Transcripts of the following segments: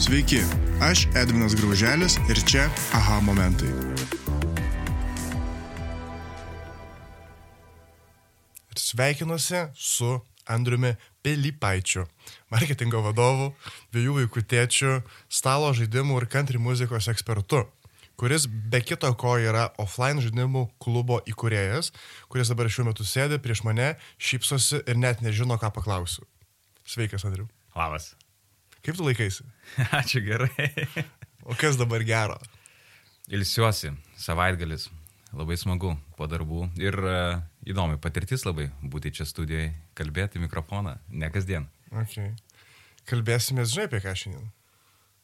Sveiki, aš Edvinas Grauželis ir čia aha momentai. Ir sveikinuosi su Andriumi Pilypaičiu, marketingo vadovu, dviejų vaikų tėčiu, stalo žaidimų ir country muzikos ekspertu kuris be kito ko yra offline žaidimų klubo įkūrėjas, kuris dabar šiuo metu sėdi prieš mane, šypsosi ir net nežino, ką paklausiu. Sveikas, Andriu. Labas. Kaip tu laikaisi? Ačiū gerai. O kas dabar gero? Ilsiuosi, savaitgalis. Labai smagu po darbų. Ir uh, įdomi patirtis labai būti čia studijoje, kalbėti mikrofoną, ne kasdien. Okay. Kalbėsime, žinai, apie ką šiandien.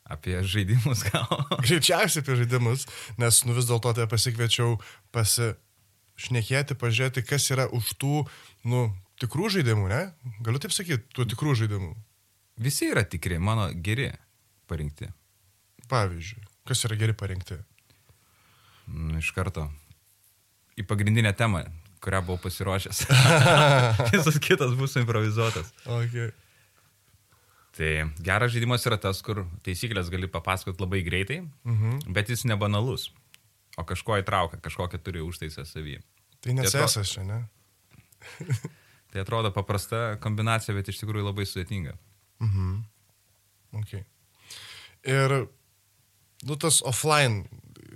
Apie žaidimus gal. Greičiausiai apie žaidimus, nes nu vis dėlto tai pasikviečiau pasišnekėti, pažiūrėti, kas yra už tų, nu, tikrų žaidimų, ne? Galiu taip sakyti, tų tikrų žaidimų. Visi yra tikri, mano geri parinkti. Pavyzdžiui, kas yra geri parinkti? Nu, iš karto. Į pagrindinę temą, kurią buvau pasiruošęs. Visas kitas bus improvizuotas. Okay. Tai geras žaidimas yra tas, kur taisyklės gali papasakoti labai greitai, mhm. bet jis nebanalus, o kažko įtraukia, kažkokią turi užtaisę savį. Tai nesesas čia, ne? tai atrodo paprasta kombinacija, bet iš tikrųjų labai sudėtinga. Mhm. Okay. Ir, nu, tas offline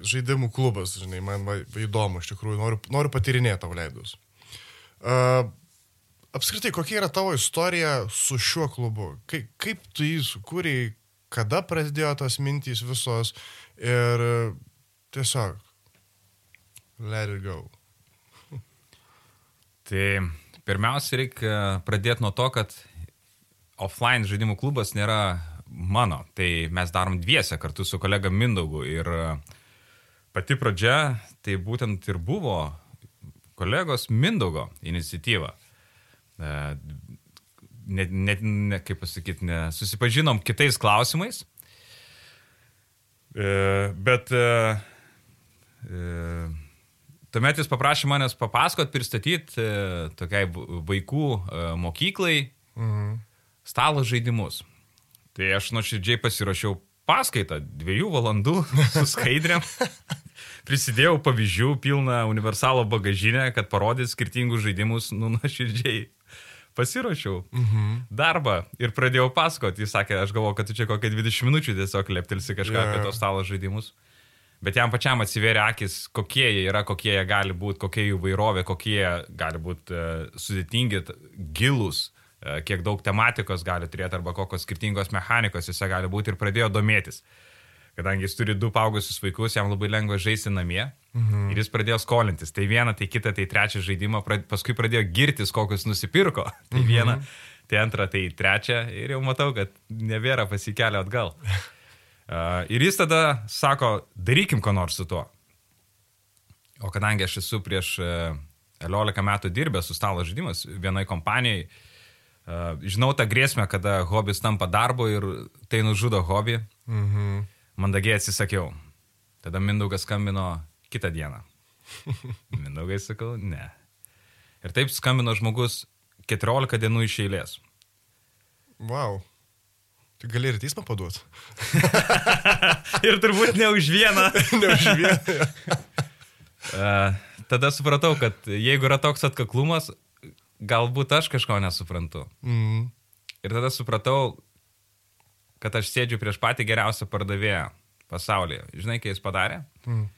žaidimų klubas, žinai, man va, įdomu, iš tikrųjų, noriu, noriu patirinėti tau leidus. Uh, apskritai, kokia yra tavo istorija su šiuo klubu? Kaip, kaip tu jį sukūrėjai, kada prasidėjo tos mintys visos ir tiesiog let it go. tai pirmiausia, reikia pradėti nuo to, kad offline žaidimų klubas nėra mano. Tai mes darom dviese kartu su kolega Mindaugu. Ir pati pradžia tai būtent ir buvo kolegos Mindaugo iniciatyva net, net ne, kaip pasakyti, susipažinom kitais klausimais. E, bet e, e, tuomet jis paprašė manęs papasakot, pristatyti e, tokiai vaikų e, mokyklai mhm. Stalo žaidimus. Tai aš nuoširdžiai pasirašiau paskaitą dviejų valandų su skaidrėm. Prisidėjau pavyzdžių pilną universalo bagažinę, kad parodyt skirtingus žaidimus, nu, nuoširdžiai pasiruošiau mhm. darbą ir pradėjau pasakoti. Jis sakė, aš galvoju, kad tu čia kokią 20 minučių tiesiog leptelsi kažką yeah. apie tos stalo žaidimus. Bet jam pačiam atsivėrė akis, kokie jie yra, kokie jie gali būti, kokia jų vairovė, kokie jie gali būti uh, sudėtingi, gilus, uh, kiek daug tematikos gali turėti arba kokios skirtingos mechanikos jose gali būti ir pradėjo domėtis. Kadangi jis turi du paaugusius vaikus, jam labai lengva žaisti namie. Mhm. Ir jis pradėjo skolintis. Tai vieną, tai kitą, tai trečią žaidimą, paskui pradėjo girtis, kokius nusipirko. Tai mhm. vieną, tai antrą, tai trečią. Ir jau matau, kad nebėra pasikelio atgal. Uh, ir jis tada sako, darykim ko nors su tuo. O kadangi aš esu prieš uh, 11 metų dirbęs su stalo žaidimas vienai kompanijai, žinau tą grėsmę, kada hobis tampa darbu ir tai nužudo hobį. Mhm. Mandagiai atsisakiau. Tada Mindaugas skambino kitą dieną. Mindaugai sakau, ne. Ir taip skambino žmogus 14 dienų iš eilės. Wow. Tu gali ir teismą paduoti. ir turbūt ne už vieną. ne už vieną. uh, tada supratau, kad jeigu yra toks atkaklumas, galbūt aš kažko nesuprantu. Mm. Ir tada supratau, kad aš sėdžiu prieš patį geriausią pardavėją pasaulyje. Žinai, ką jis padarė? Mm.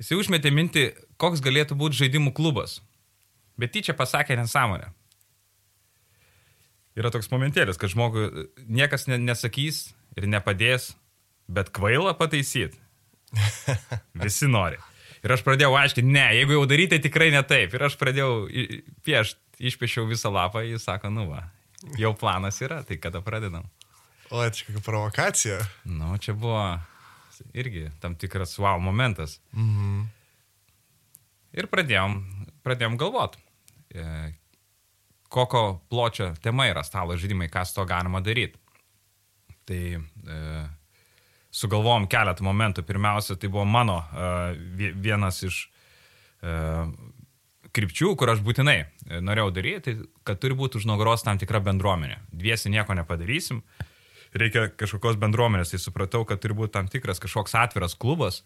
Jis užmetė mintį, koks galėtų būti žaidimų klubas. Bet tyčia pasakė nesąmonę. Yra toks momentėlis, kad žmogui niekas nesakys ir nepadės, bet kvailą pataisyti. Visi nori. Ir aš pradėjau aiškinti, ne, jeigu jau daryti, tai tikrai ne taip. Ir aš pradėjau piešti, išpiešiau visą lapą, jis sako, nu va, jau planas yra, tai kada pradedam. O, čia kokia provokacija. Nu, čia buvo irgi tam tikras wow momentas. Mhm. Ir pradėjom, pradėjom galvot, e, kokio pločio tema yra stalo žaidimai, kas to galima daryti. Tai e, sugalvom keletą momentų. Pirmiausia, tai buvo mano e, vienas iš e, krypčių, kur aš būtinai norėjau daryti, kad turi būti už nugaros tam tikra bendruomenė. Dviesi nieko nepadarysim. reikia kažkokios bendruomenės, tai supratau, kad turi būti tam tikras kažkoks atviras klubas,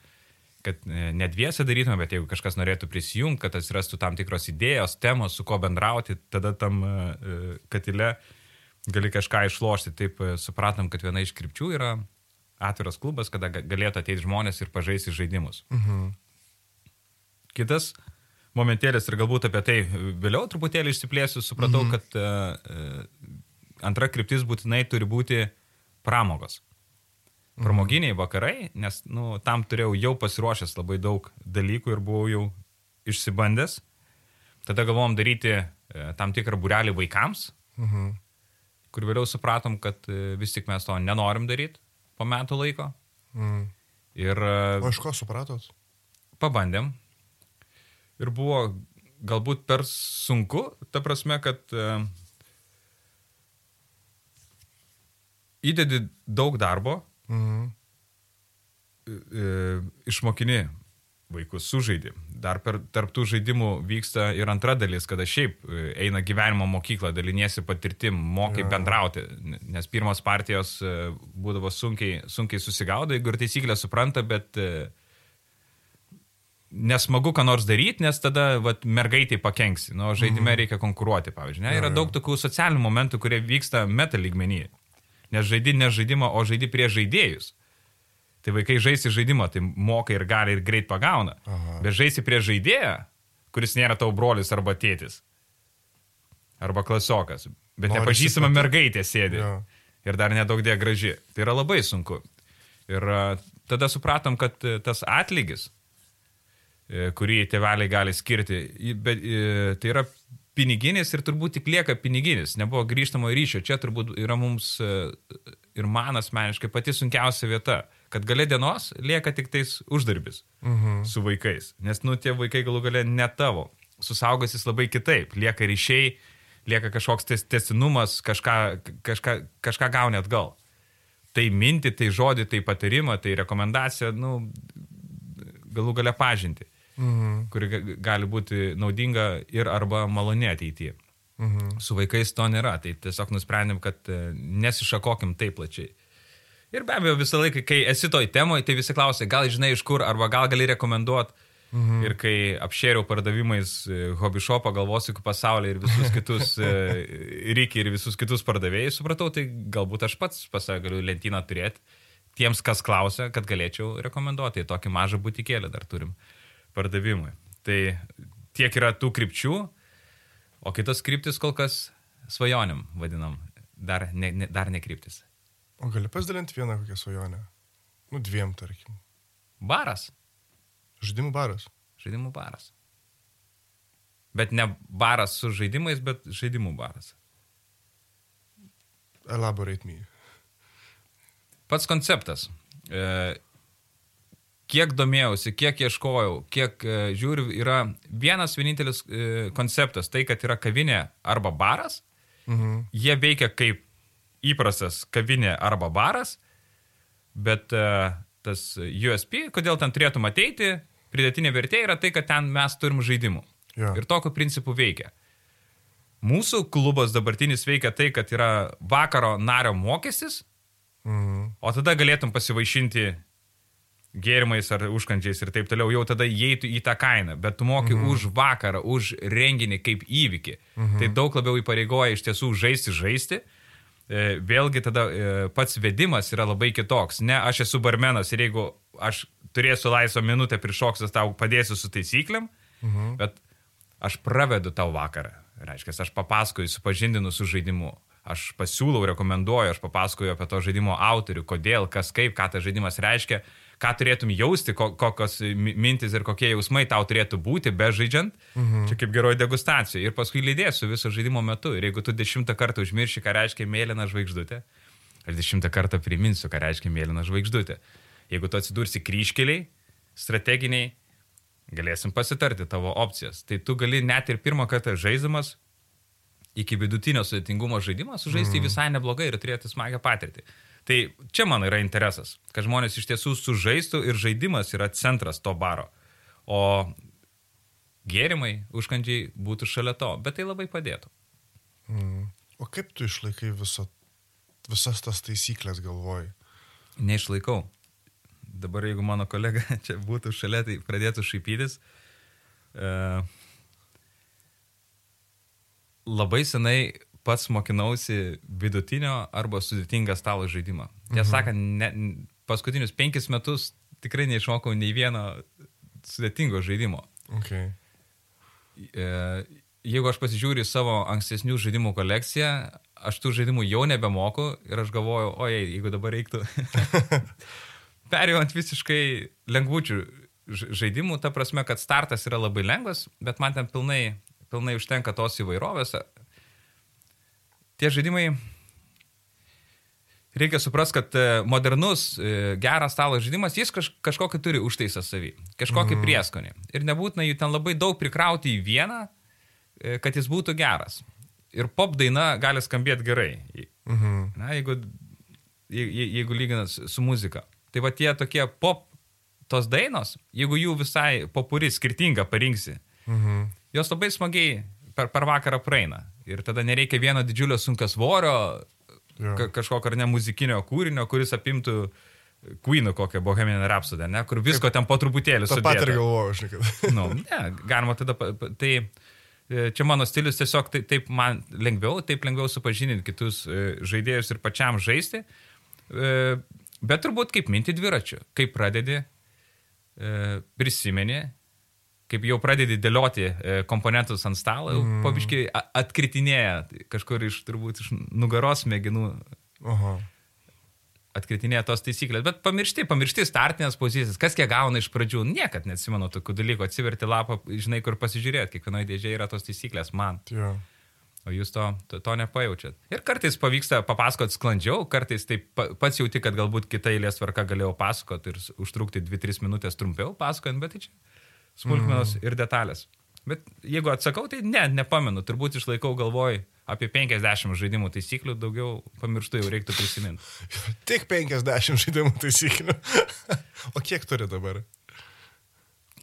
kad e, ne dviese darytume, bet jeigu kažkas norėtų prisijungti, kad atsirastų tam tikros idėjos, temos, su ko bendrauti, tada tam e, e, katile gali kažką išlošti. Taip supratom, kad viena iš krypčių yra atviras klubas, kada galėtų ateiti žmonės ir pažaisti žaidimus. Mhm. Kitas momentėlis ir galbūt apie tai vėliau truputėlį išsiplėsiu, supratau, mhm. kad uh, antra kryptis būtinai turi būti pramogos. Pramoginiai vakarai, nes nu, tam turėjau jau pasiruošęs labai daug dalykų ir buvau jau išsibandęs. Tada galvom daryti e, tam tikrą burelį vaikams, mhm. kur vėliau supratom, kad e, vis tik mes to nenorim daryti po metų laiko. Mhm. Ir... O iš ko supratot? Pabandėm. Ir buvo galbūt per sunku, ta prasme, kad uh, įdedi daug darbo, mhm. išmokini vaikus sužaidži. Dar per tarptų žaidimų vyksta ir antra dalis, kada šiaip eina gyvenimo mokykla, daliniesi patirtim, mokai ja. bendrauti, nes pirmos partijos būdavo sunkiai, sunkiai susigaudo, jeigu ir taisyklę supranta, bet e, nesmagu ką nors daryti, nes tada vat, mergaitai pakenksi, nu, žaidime mhm. reikia konkuruoti, pavyzdžiui. Ne? Yra daug tokių socialinių momentų, kurie vyksta meta lygmenyje. Nes žaidi ne žaidimą, o žaidi prie žaidėjus. Tai vaikai žaisi žaidimą, tai moka ir gali ir greit pagauna. Aha. Bet žaisi prie žaidėją, kuris nėra tavo brolis arba tėtis. Arba klasiokas. Bet Nori nepažįstama pat... mergaitė sėdi. Ja. Ir dar nedaug dė graži. Tai yra labai sunku. Ir tada supratom, kad e, tas atlygis, kurį tėveliai gali skirti, bet, e, tai yra piniginis ir turbūt tik lieka piniginis, nebuvo grįžtamo ryšio. Čia turbūt yra mums e, ir man asmeniškai pati sunkiausia vieta, kad gale dienos lieka tik tais uždarbis mhm. su vaikais, nes, nu, tie vaikai galų gale ne tavo, su saugosis labai kitaip, lieka ryšiai, lieka kažkoks tes, tesinumas, kažką, kažką, kažką gauni atgal. Tai minti, tai žodį, tai patarimą, tai rekomendacija, nu, galų gale pažinti mhm. kuri gali būti naudinga ir arba maloni ateityje. Mhm. Su vaikais to nėra, tai tiesiog nusprendėm, kad e, nesišakokim taip plačiai. Ir be abejo, visą laiką, kai esi toj temoje, tai visi klausia, gal žinai iš kur, arba gal gali rekomenduoti. Mhm. Ir kai apšėriau pardavimais e, hobby shopą, galvosiu pasaulį ir visus kitus e, reikia ir visus kitus pardavėjus, supratau, tai galbūt aš pats pas save galiu lentyną turėti tiems, kas klausia, kad galėčiau rekomenduoti. Tai tokį mažą butikėlį dar turim. Mhm pardavimui. Tai tiek yra tų krypčių, o kitos kryptis kol kas svajonėm vadinam, dar ne, ne, dar ne kryptis. O gali pasidalinti vieną kokią svajonę? Nu, dviem, tarkim. Baras. Žaidimų baras. Žaidimų baras. Bet ne baras su žaidimais, bet žaidimų baras. Elaborate me. Pats konceptas. E, kiek domėjausi, kiek ieškojau, kiek e, žiūriu, yra vienas vienintelis e, konceptas, tai kad yra kavinė arba baras, mhm. jie veikia kaip įprastas kavinė arba baras, bet e, tas USP, kodėl ten turėtum ateiti, pridėtinė vertė yra tai, kad ten mes turim žaidimų. Ja. Ir tokiu principu veikia. Mūsų klubas dabartinis veikia tai, kad yra vakaro nario mokestis, mhm. o tada galėtum pasivaišinti gėrimais ar užkandžiais ir taip toliau, jau tada įeitų į tą kainą, bet tu moki mhm. už vakarą, už renginį kaip įvykį. Mhm. Tai daug labiau įpareigoja iš tiesų žaisti, žaisti. E, vėlgi tada e, pats vedimas yra labai kitoks. Ne, aš esu barmenas ir jeigu aš turėsiu laisvą minutę prišoksas, tau padėsiu su taisyklėm, mhm. bet aš pravedu tau vakarą. Reiškia, aš papasakoju, supažindinu su žaidimu. Aš pasiūlau, rekomenduoju, aš papasakoju apie to žaidimo autorių, kodėl, kas kaip, ką tas žaidimas reiškia ką turėtum jausti, ko, kokios mintis ir kokie jausmai tau turėtų būti, be žaidžiant. Mhm. Čia kaip geroji degustacija. Ir paskui lydėsiu viso žaidimo metu. Ir jeigu tu dešimtą kartą užmirši, ką reiškia mėlyna žvaigždutė, aš dešimtą kartą priminsiu, ką reiškia mėlyna žvaigždutė. Jeigu tu atsidursi kryškeliai, strateginiai, galėsim pasitarti tavo opcijas. Tai tu gali net ir pirmą kartą žaidimas iki vidutinio sudėtingumo žaidimą sužaisti mm. visai neblogai ir turėti smagią patirtį. Tai čia mano yra interesas, kad žmonės iš tiesų sužaistų ir žaidimas yra centras to baro. O gėrimai, užkandžiai būtų šalia to, bet tai labai padėtų. Mm. O kaip tu išlaikai visą visas tas taisyklės galvoj. Neišlaikau. Dabar jeigu mano kolega čia būtų šalia, tai pradėtų šaipytis. Uh, labai senai pats mokinausi vidutinio arba sudėtingą stalo žaidimą. Tiesą mhm. sakant, ne, paskutinius penkis metus tikrai neišmokau nei vieno sudėtingo žaidimo. Okay. E, jeigu aš pasižiūriu savo ankstesnių žaidimų kolekciją, aš tų žaidimų jau nebemoku ir aš galvoju, ojei, jeigu dabar reiktų perėjau ant visiškai lengvučių žaidimų, ta prasme, kad startas yra labai lengvas, bet man ten pilnai, pilnai užtenka tos įvairovės, tie žaidimai, reikia suprasti, kad e, modernus, e, geras stalo žaidimas, jis kaž, kažkokį turi užtaisą savį, kažkokį mm. prieskonį. Ir nebūtina jų ten labai daug prikrauti į vieną, e, kad jis būtų geras. Ir pop daina gali skambėti gerai. Mm -hmm. Na, jeigu, je, jeigu lyginat su muzika. Tai va tie tokie pop tos dainos, jeigu jų visai popuri skirtingą parinksi, mm -hmm. jos labai smagiai per, per vakarą praeina. Ir tada nereikia vieno didžiulio sunkas svorio, ka, kažkokio ar ne muzikinio kūrinio, kuris apimtų Queen'ų kokią Bohemian Rhapsody, ne, kur visko ten po truputėlį sudėta. Pat ir galvoju, aš nekada. nu, ne, galima tada, tai e, čia mano stilius tiesiog taip, taip man lengviau, taip lengviau supažinti kitus e, žaidėjus ir pačiam žaisti, e, bet turbūt kaip minti dviračiu, kaip pradedi, prisimeni kaip jau pradedi dėlioti e, komponentus ant stalo, mm. pabiškai atkritinėja kažkur iš turbūt iš nugaros mėginų. Aha. Atkritinėja tos taisyklės, bet pamiršti, pamiršti startinės pozicijas, kas kiek gauna iš pradžių, niekad neatsimenu tokių dalykų, atsiverti lapą, žinai, kur pasižiūrėti, kiekvienoje dėžėje yra tos taisyklės man. Yeah. O jūs to, to, to nepajaučiat. Ir kartais pavyksta papasakoti sklandžiau, kartais taip pats jauti, kad galbūt kita eilės tvarka galėjau pasakoti ir užtrukti 2-3 minutės trumpiau pasakojant, bet tai čia smulkmenos mm. ir detalės. Bet jeigu atsakau, tai ne, nepamenu, turbūt išlaikau galvoj apie 50 žaidimų taisyklių, daugiau pamirštu jau reiktų prisiminti. Tik 50 žaidimų taisyklių. o kiek turi dabar?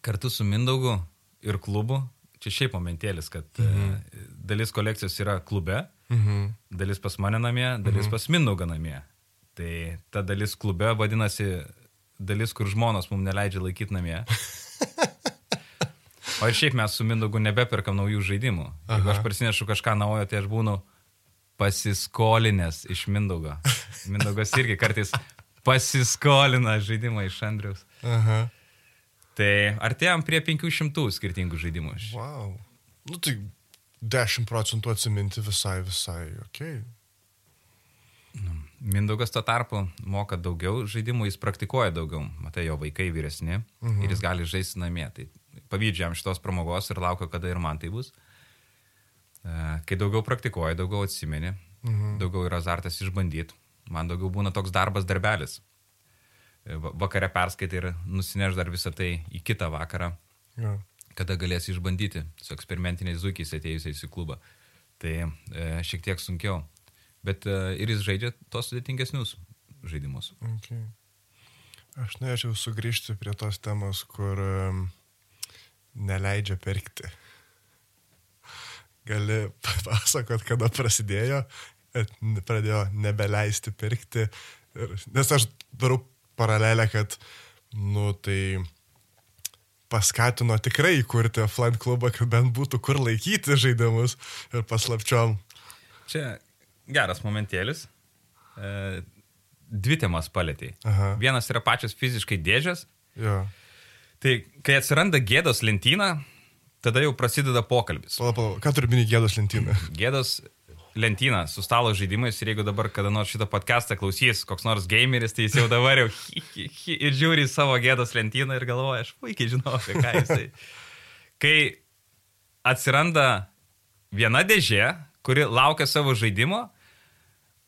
Kartu su Mindaugu ir klubu, čia šiaip momentėlis, kad mhm. Mm dalis kolekcijos yra klube, mhm. dalis pas mane namie, dalis mhm. pas Mindaugą namie. Tai ta dalis klube vadinasi dalis, kur žmonos mums neleidžia laikyti namie. O ir šiaip mes su Mindogu nebeperkam naujų žaidimų. Aha. Jeigu aš prasinešu kažką naujo, tai aš būnu pasiskolinęs iš Mindogo. Mindogas irgi kartais pasiskolina žaidimą iš Andrius. Aha. Tai artėjom prie 500 skirtingų žaidimų. Wow. Nu tai 10 procentų atsiminti visai, visai, ok. Nu, Mindaugas to tarpu moka daugiau žaidimų, jis praktikuoja daugiau. Matai, jo vaikai vyresni -huh. ir jis gali žaisti namie. Tai pavydžiam šitos pramogos ir laukia, kada ir man tai bus. E, kai daugiau praktikuoji, daugiau atsimeni, mhm. daugiau yra azartas išbandyti, man daugiau būna toks darbas darbelis. E, vakare perskaitai ir nusineš dar visą tai į kitą vakarą, ja. kada galėsi išbandyti su eksperimentiniais zukiais atėjusiais į klubą. Tai e, šiek tiek sunkiau. Bet e, ir jis žaidžia tos sudėtingesnius žaidimus. Okay. Aš norėčiau sugrįžti prie tos temos, kur um, neleidžia pirkti. Gali papasakot, kada prasidėjo, pradėjo nebeleisti pirkti. Ir, nes aš darau paralelę, kad, nu, tai paskatino tikrai įkurti offline klubą, kad bent būtų kur laikyti žaidimus ir paslapčiom. Čia geras momentėlis. E, dvi temas palėtėjai. Vienas yra pačios fiziškai dėžės. Jo. Tai kai atsiranda gėdos lentyna, tada jau prasideda pokalbis. Pala, pala, ką turi minėti gėdos lentyna? Gėdos lentyna su stalo žaidimais ir jeigu dabar kada nors šitą podcastą klausys koks nors gameris, tai jis jau dabar jau hi, hi, hi, ir žiūri į savo gėdos lentyną ir galvoja, aš puikiai žinau apie ką jisai. Kai atsiranda viena dėžė, kuri laukia savo žaidimo,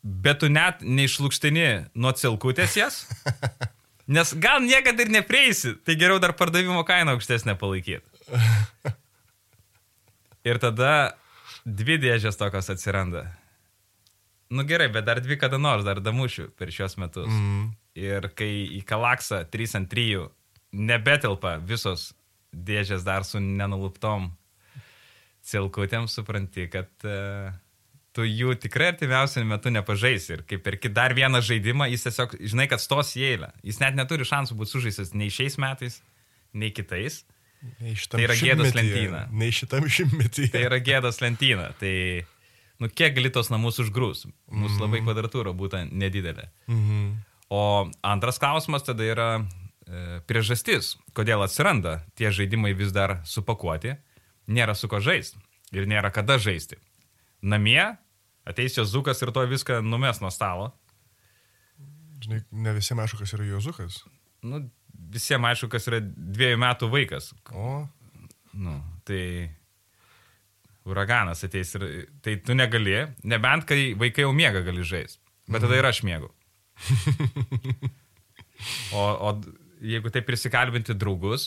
bet tu net neišlūkštini nuo cilkutės jas, Nes gal niekada ir neprieisi, tai geriau dar pardavimo kainą aukštesnę palaikyti. Ir tada dvi dėžės tokios atsiranda. Nu gerai, bet dar dvi kada nors, dar damušiu per šios metus. Mm. Ir kai į kalaksą 3 ant 3 nebetelpa visos dėžės dar su nenuluptom cilkutėm, supranti, kad uh, tu jų tikrai artimiausiu metu nepažaisi. Ir kai perki dar vieną žaidimą, jis tiesiog, žinai, kad stos į eilę. Jis net neturi šansų būti sužaisęs nei šiais metais, nei kitais. Nei Tai yra gėdos lentyna. Nei šitam šimtmetyje. Tai yra gėdos lentyna. Tai, nu, kiek gali tos namus užgrūs? Mūsų labai kvadratūra būtų nedidelė. Mhm. O antras klausimas tada yra e, priežastis, kodėl atsiranda tie žaidimai vis dar supakuoti, nėra su ko žaisti ir nėra kada žaisti. Namie ateis jos zukas ir to viską numes nuo stalo. Žinai, ne visiems aišku, kas yra Jozukas. Nu, visiems aišku, kas yra dviejų metų vaikas. O, Nu, tai uraganas ateis ir tai tu negali, nebent kai vaikai jau miega gali žaisti. Bet tada ir aš mėgau. O, o jeigu tai prisikalbinti draugus,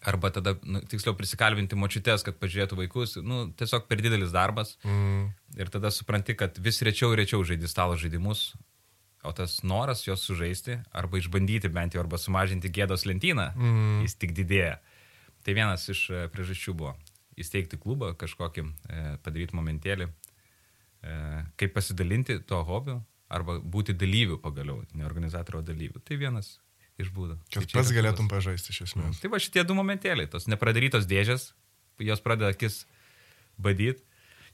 arba tada, nu, tiksliau, prisikalbinti močiutės, kad pažiūrėtų vaikus, nu, tiesiog per didelis darbas. mm, Ir tada supranti, kad vis rečiau ir rečiau žaidži stalo žaidimus, o tas noras juos sužaisti, arba išbandyti bent jau, arba sumažinti gėdos lentyną, mm, jis tik didėja. Tai vienas iš e, priežasčių buvo įsteigti klubą, kažkokį e, padaryti momentėlį, e, kaip pasidalinti tuo hobiu, arba būti dalyviu pagaliau, ne organizatorių, o dalyviu. Tai vienas iš būdų. kad Tai pats galėtum būdas. pažaisti iš esmės. Tai va šitie du momentėliai, tos nepradarytos dėžės, jos pradeda akis badyti.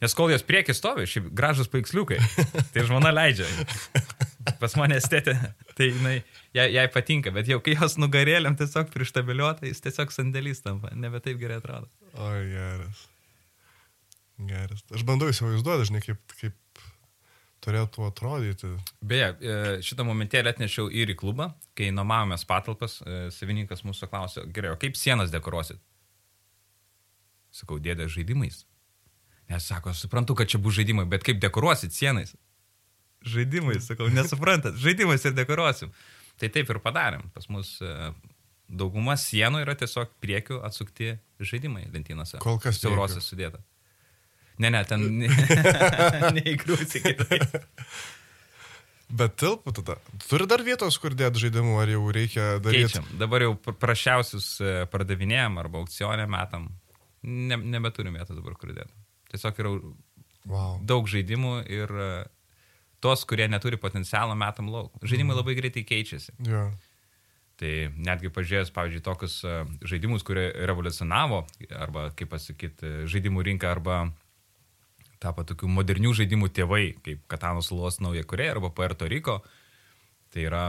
Nes kol jos prieki stovi, šiaip gražus paiksliukai, tai žmona leidžia. Pas mane estetė, tai jinai, jai, jai patinka, bet jau kai jos nugarėlėm tiesiog prištabiliuota, jis tiesiog sandėlys tampa, nebe taip gerai atrodo. O, geras. Geras. Aš bandau įsivaizduoti, žinai, kaip, kaip turėtų atrodyti. Beje, e, šitą momentėlį atnešiau ir į klubą, kai nuomavomės patalpas, e, savininkas mūsų klausė, gerai, o kaip sienas dekoruosit? Sakau, dėdė žaidimais. Nes sako, suprantu, kad čia bus žaidimai, bet kaip dekoruosit sienais? Žaidimais, sakau, nesuprantat, žaidimais ir dekoruosim. Tai taip ir padarėm. Pas mus e, dauguma sienų yra tiesiog priekių atsukti žaidimai lentynose. Kol kas Siaurosios sudėta. Ne, ne, ten neįgrūsi kitai. Bet tilpų tada. Turi dar vietos, kur dėt žaidimų, ar jau reikia daryti? Keičiam. Dabar jau pr- prašiausius e, pardavinėjom arba aukcionė metam. Ne, nebeturim vietos dabar kur dėti. Tiesiog yra Wow. daug žaidimų ir e, tos, kurie neturi potencialą metam lauk. Žaidimai Mhm. labai greitai keičiasi. Jo. Tai netgi pažiūrėjus, pavyzdžiui, tokius e, žaidimus, kurie revoliucionavo, arba, kaip pasakyti, žaidimų rinką, arba tapo tokių modernių žaidimų tėvai, kaip Katanos salos nauja kurė arba Puerto Riko. Tai yra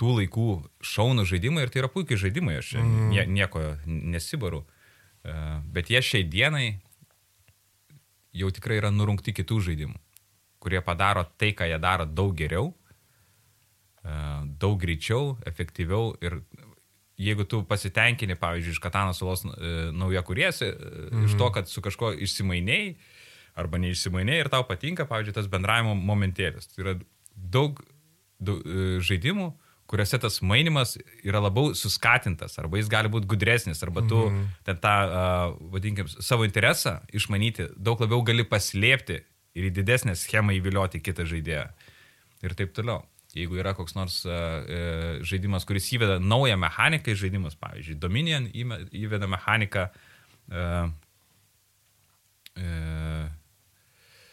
tų laikų šaunų žaidimai ir tai yra puikiai žaidimai, aš Mhm. nie, nieko nesibaru. E, Bet jie šiai dienai jau tikrai yra nurungti kitų žaidimų, kurie padaro tai, ką jie daro daug geriau, e, daug greičiau, efektyviau ir jeigu tu pasitenkini, pavyzdžiui, iš Katanos salos e, nauja kuriesi, mhm. iš to, kad su kažko išsimainėjai arba neišsimainėjai ir tau patinka, pavyzdžiui, tas bendravimo momentėlis. Tai yra daug, daug e, žaidimų, kuriuose tas mainimas yra labiau suskatintas, arba jis gali būti gudresnis, arba tu mhm. ten tą, uh, vadinkim, savo interesą išmanyti daug labiau gali paslėpti ir į didesnę schemą įvilioti kitą žaidėją. Ir taip toliau. Jeigu yra koks nors uh, uh, žaidimas, kuris įveda naują mechaniką į žaidimus, pavyzdžiui, Dominion įveda mechaniką uh,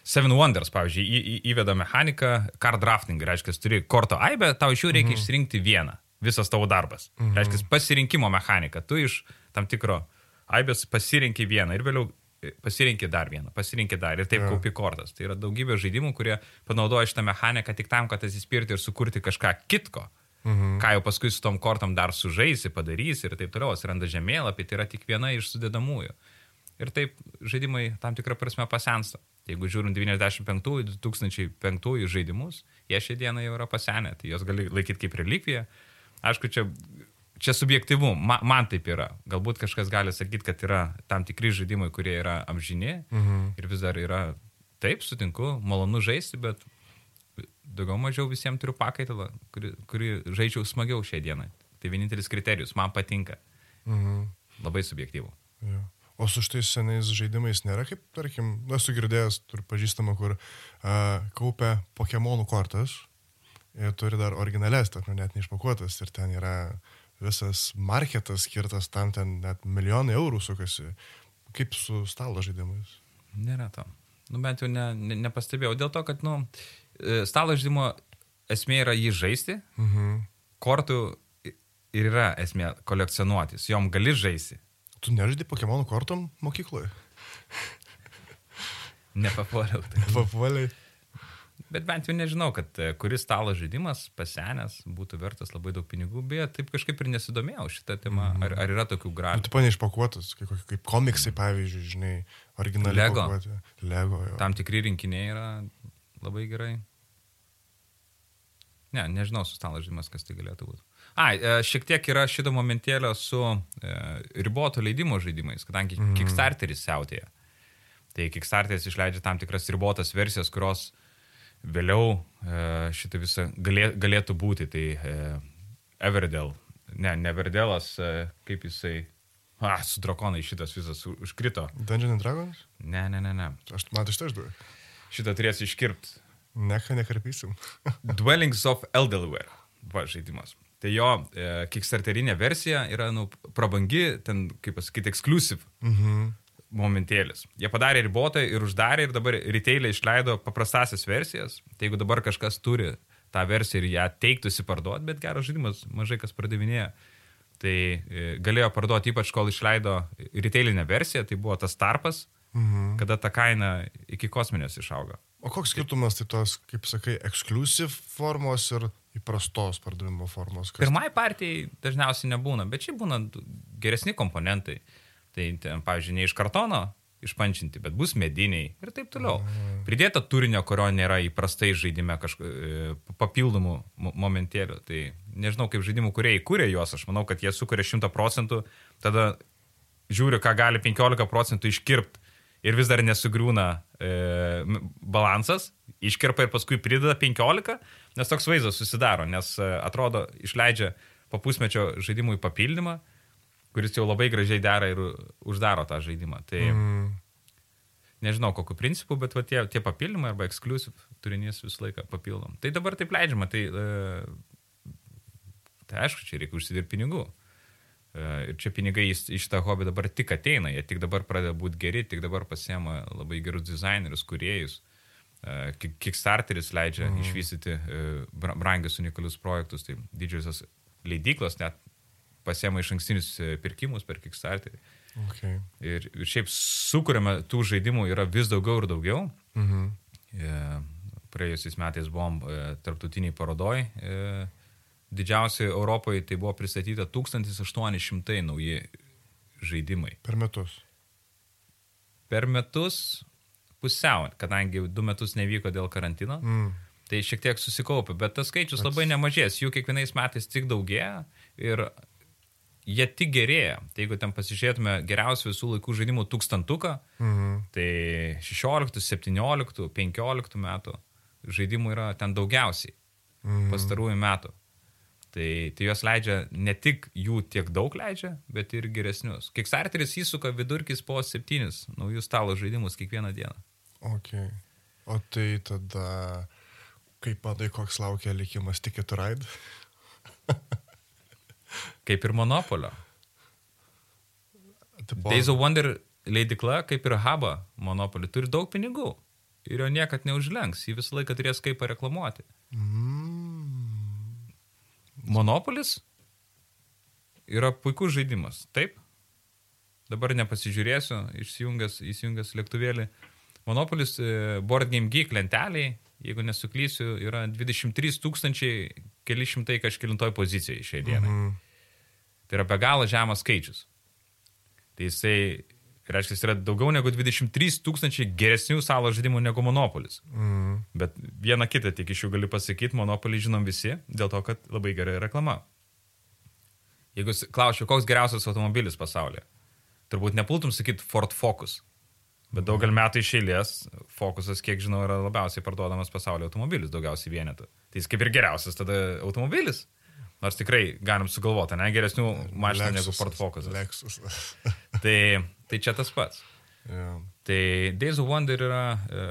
Seven Wonders, pavyzdžiui, į, į, įveda mechaniką card drafting, reiškia, turi korto aibę, tau iš jų reikia mhm. išsirinkti vieną, visas tavo darbas. Mhm. Reiškia, pasirinkimo mechanika, tu iš tam tikro aibės pasirinki vieną ir vėliau e, pasirinki dar vieną, pasirinki dar ir taip Jo. kaupi kortas. Tai yra daugybė žaidimų, kurie panaudoja šitą mechaniką tik tam, kad atsispirti ir sukurti kažką kitko. Mhm. Ką jau paskui su tom kortom dar sužaisi, padarysi ir taip toliau, atsiranda žemėlapį, tai yra tik viena iš sudėdamųjų. Ir taip žaidimai tam tikrą prasme pasensta. Jeigu žiūrint 95-2005 žaidimus, jie šią dieną jau yra pasenę, tai juos gali laikyti kaip relikviją. Aišku, čia, čia subjektivu, man, man taip yra. Galbūt kažkas gali sakyti, kad yra tam tikri žaidimai, kurie yra amžini Mhm. ir vis dar yra, taip, sutinku, malonu žaisti, bet daugiau mažiau visiems turiu pakaitalą, kurį, kurį žaidžiau smagiau šią dieną. Tai vienintelis kriterijus, man patinka. Mhm. Labai subjektyvu. Jo. O su šitais senais žaidimais nėra kaip, tarkim, esu girdėjęs, turiu pažįstamą, kur uh, kaupia Pokemonų kortas ir turi dar originales, tarp net neišpakuotas ir ten yra visas marketas skirtas tam, ten net milijonai eurų sukasi. Kaip su stalo žaidimais? Nėra to. Nu, bent jau ne, ne, nepastebėjau. Dėl to, kad, nu, e, stalo žaidimo esmė yra jį žaisti, Mhm. kortų ir yra esmė kolekcionuotis, jom gali žaisti. Tu nežaidai Pokemonų kortom mokykloje? Nepapuoliau. Tai. Papuoliai. Bet bent jau nežinau, kad e, kuris stalo žaidimas pasenęs būtų vertas labai daug pinigų, bet taip kažkaip ir nesidomėjau šitą temą. Ar, ar yra tokių Nu, gražių? tu pane išpakuotas, kaip, kaip komiksai, pavyzdžiui, žinai, originaliai. Lego. pakuoti. Lego. Jo. Tam tikri rinkiniai yra labai gerai. Ne, nežinau su stalo žaidimas, kas tai galėtų būti. Ai, e, šiek tiek yra šito momentėlio su e, riboto leidimo žaidimais, kadangi mm. Kickstarteris siautėja. Tai Kickstarteris išleidžia tam tikras ribotas versijas, kurios vėliau e, šitą visą galė, galėtų būti. Tai e, Everdell, ne, ne Everdellas, e, kaip jisai... A, su drakonai šitas visas užkrito. Dungeon and Dragons? Ne, ne, ne, ne. Aš man tai štai išduoju. Šitą turės iškirpti. Neką nekarpysim. Dwellings of Elderware. Va, žaidimas. Tai jo e, kickstarterinė versija yra, nu, prabangi, ten, kaip pasakyti, exclusive mhm. momentėlis. Jie padarė ribotą ir uždarė ir dabar retailė išleido paprastasias versijas. Tai jeigu dabar kažkas turi tą versiją ir ją teiktųsi parduoti, bet geras žaidimas, mažai kas pardavinėja. Tai e, galėjo parduoti ypač kol išleido retailinę versiją, tai buvo tas tarpas, Mhm. Kada ta kaina iki kosminės išaugo. O koks skirtumas tai tos, kaip sakai, exclusive formos ir įprastos pardavimo formos? Kas... Pirmai partijai dažniausiai nebūna, bet šiaip būna geresni komponentai. Tai, ten, pavyzdžiui, ne iš kartono išpančinti, bet bus mediniai ir taip toliau. Pridėta turinio, kurio nėra įprastai žaidime kažkokių papildomų mo- momentėlių. Tai nežinau, kaip žaidimų kuriejai kūrė juos, aš manau, kad jie sukuria 100 procentų, tada žiūri, ką gali 15 procentų iškirpti ir vis dar nesugriūna e, balansas, iškirpa ir paskui prideda 15, nes toks vaizdas susidaro, nes e, atrodo išleidžia po pusmečio žaidimui papildymą, kuris jau labai gražiai dera ir uždaro tą žaidimą. Tai mm. nežinau kokiu principu, bet va, tie, tie papildymai arba exclusive turinys visą laiką papildom. Tai dabar taip leidžiama, tai, e, tai aišku, čia reikia užsidirbti pinigų. E, Ir čia pinigai į šitą hobį dabar tik ateina, jie tik dabar pradeda būti geri, tik dabar pasiema labai gerus dizainerius, kuriejus. E, Kick- Kickstarteris leidžia mm. išvystyti e, bra- brangius unikalius projektus, tai didžiosios leidyklos net pasiema iš ankstinius pirkimus per Kickstarterį. Okay. Ir, ir šiaip sukūrėme tų žaidimų yra vis daugiau ir daugiau. Mhm. E, Praėjusiais metais buvom tarptautiniai parodoj. Didžiausiai Europoje tai buvo pristatyta 1800 nauji žaidimai. Per metus. Per metus pusiau, kadangi du metus nevyko dėl karantino, Mm. tai šiek tiek susikaupė, bet tas skaičius labai nemažės, jų kiekvienais metais tik daugėja ir jie tik gerėja. Tai jeigu ten pasižiūrėtume geriausių visų laikų žaidimų tūkstantuką, Mhm. tai 16, 17, 15 metų žaidimų yra ten daugiausiai Mhm. pastarųjų metų. Tai, tai jos leidžia ne tik jų tiek daug leidžia, bet ir geresnius. Kickstarteris įsuka vidurkis po septynis naujus stalo žaidimus kiekvieną dieną. Okay. O tai tada, kaip manai, koks laukia likimas Ticket to Ride? Kaip ir Monopolio. Tipo, Days of Wonder leidikla, kaip ir Haba Monopoly, turi daug pinigų. Ir jo niekad neužlenks, jį visą laiką turės kaip pareklamuoti. Mm. Monopolis yra puikus žaidimas, taip? Dabar nepasižiūrėsiu, išsijungęs, įsijungęs lėktuvėlį. Monopolis e, Board Game Geek lenteliai, jeigu nesuklysiu, yra 23 tūkstančiai keli šimtai kažkilintoj pozicijai šiai dienai. Mhm. Tai yra be galo žemas skaičius. Tai jisai, reiškia, jis yra daugiau negu 23 tūkstančiai geresnių salo žaidimų negu Monopolis. Mhm. Bet vieną kitą tik iš jų galiu pasakyti, Monopolį žinom visi, dėl to, kad labai gerai reklama. Jeigu klausčiau, koks geriausias automobilis pasaulyje, turbūt nepultum sakyti Ford Focus. Bet daugelį metų iš eilės Focusas, kiek žinau, yra labiausiai parduodamas pasaulio automobilis, daugiausiai vienetų. Tai jis kaip ir geriausias tada automobilis. Nors tikrai galim sugalvoti, ne geresnių mašinų negu Ford. Lexus. Tai, tai čia tas pats. yeah. Tai Days of Wonder yra e,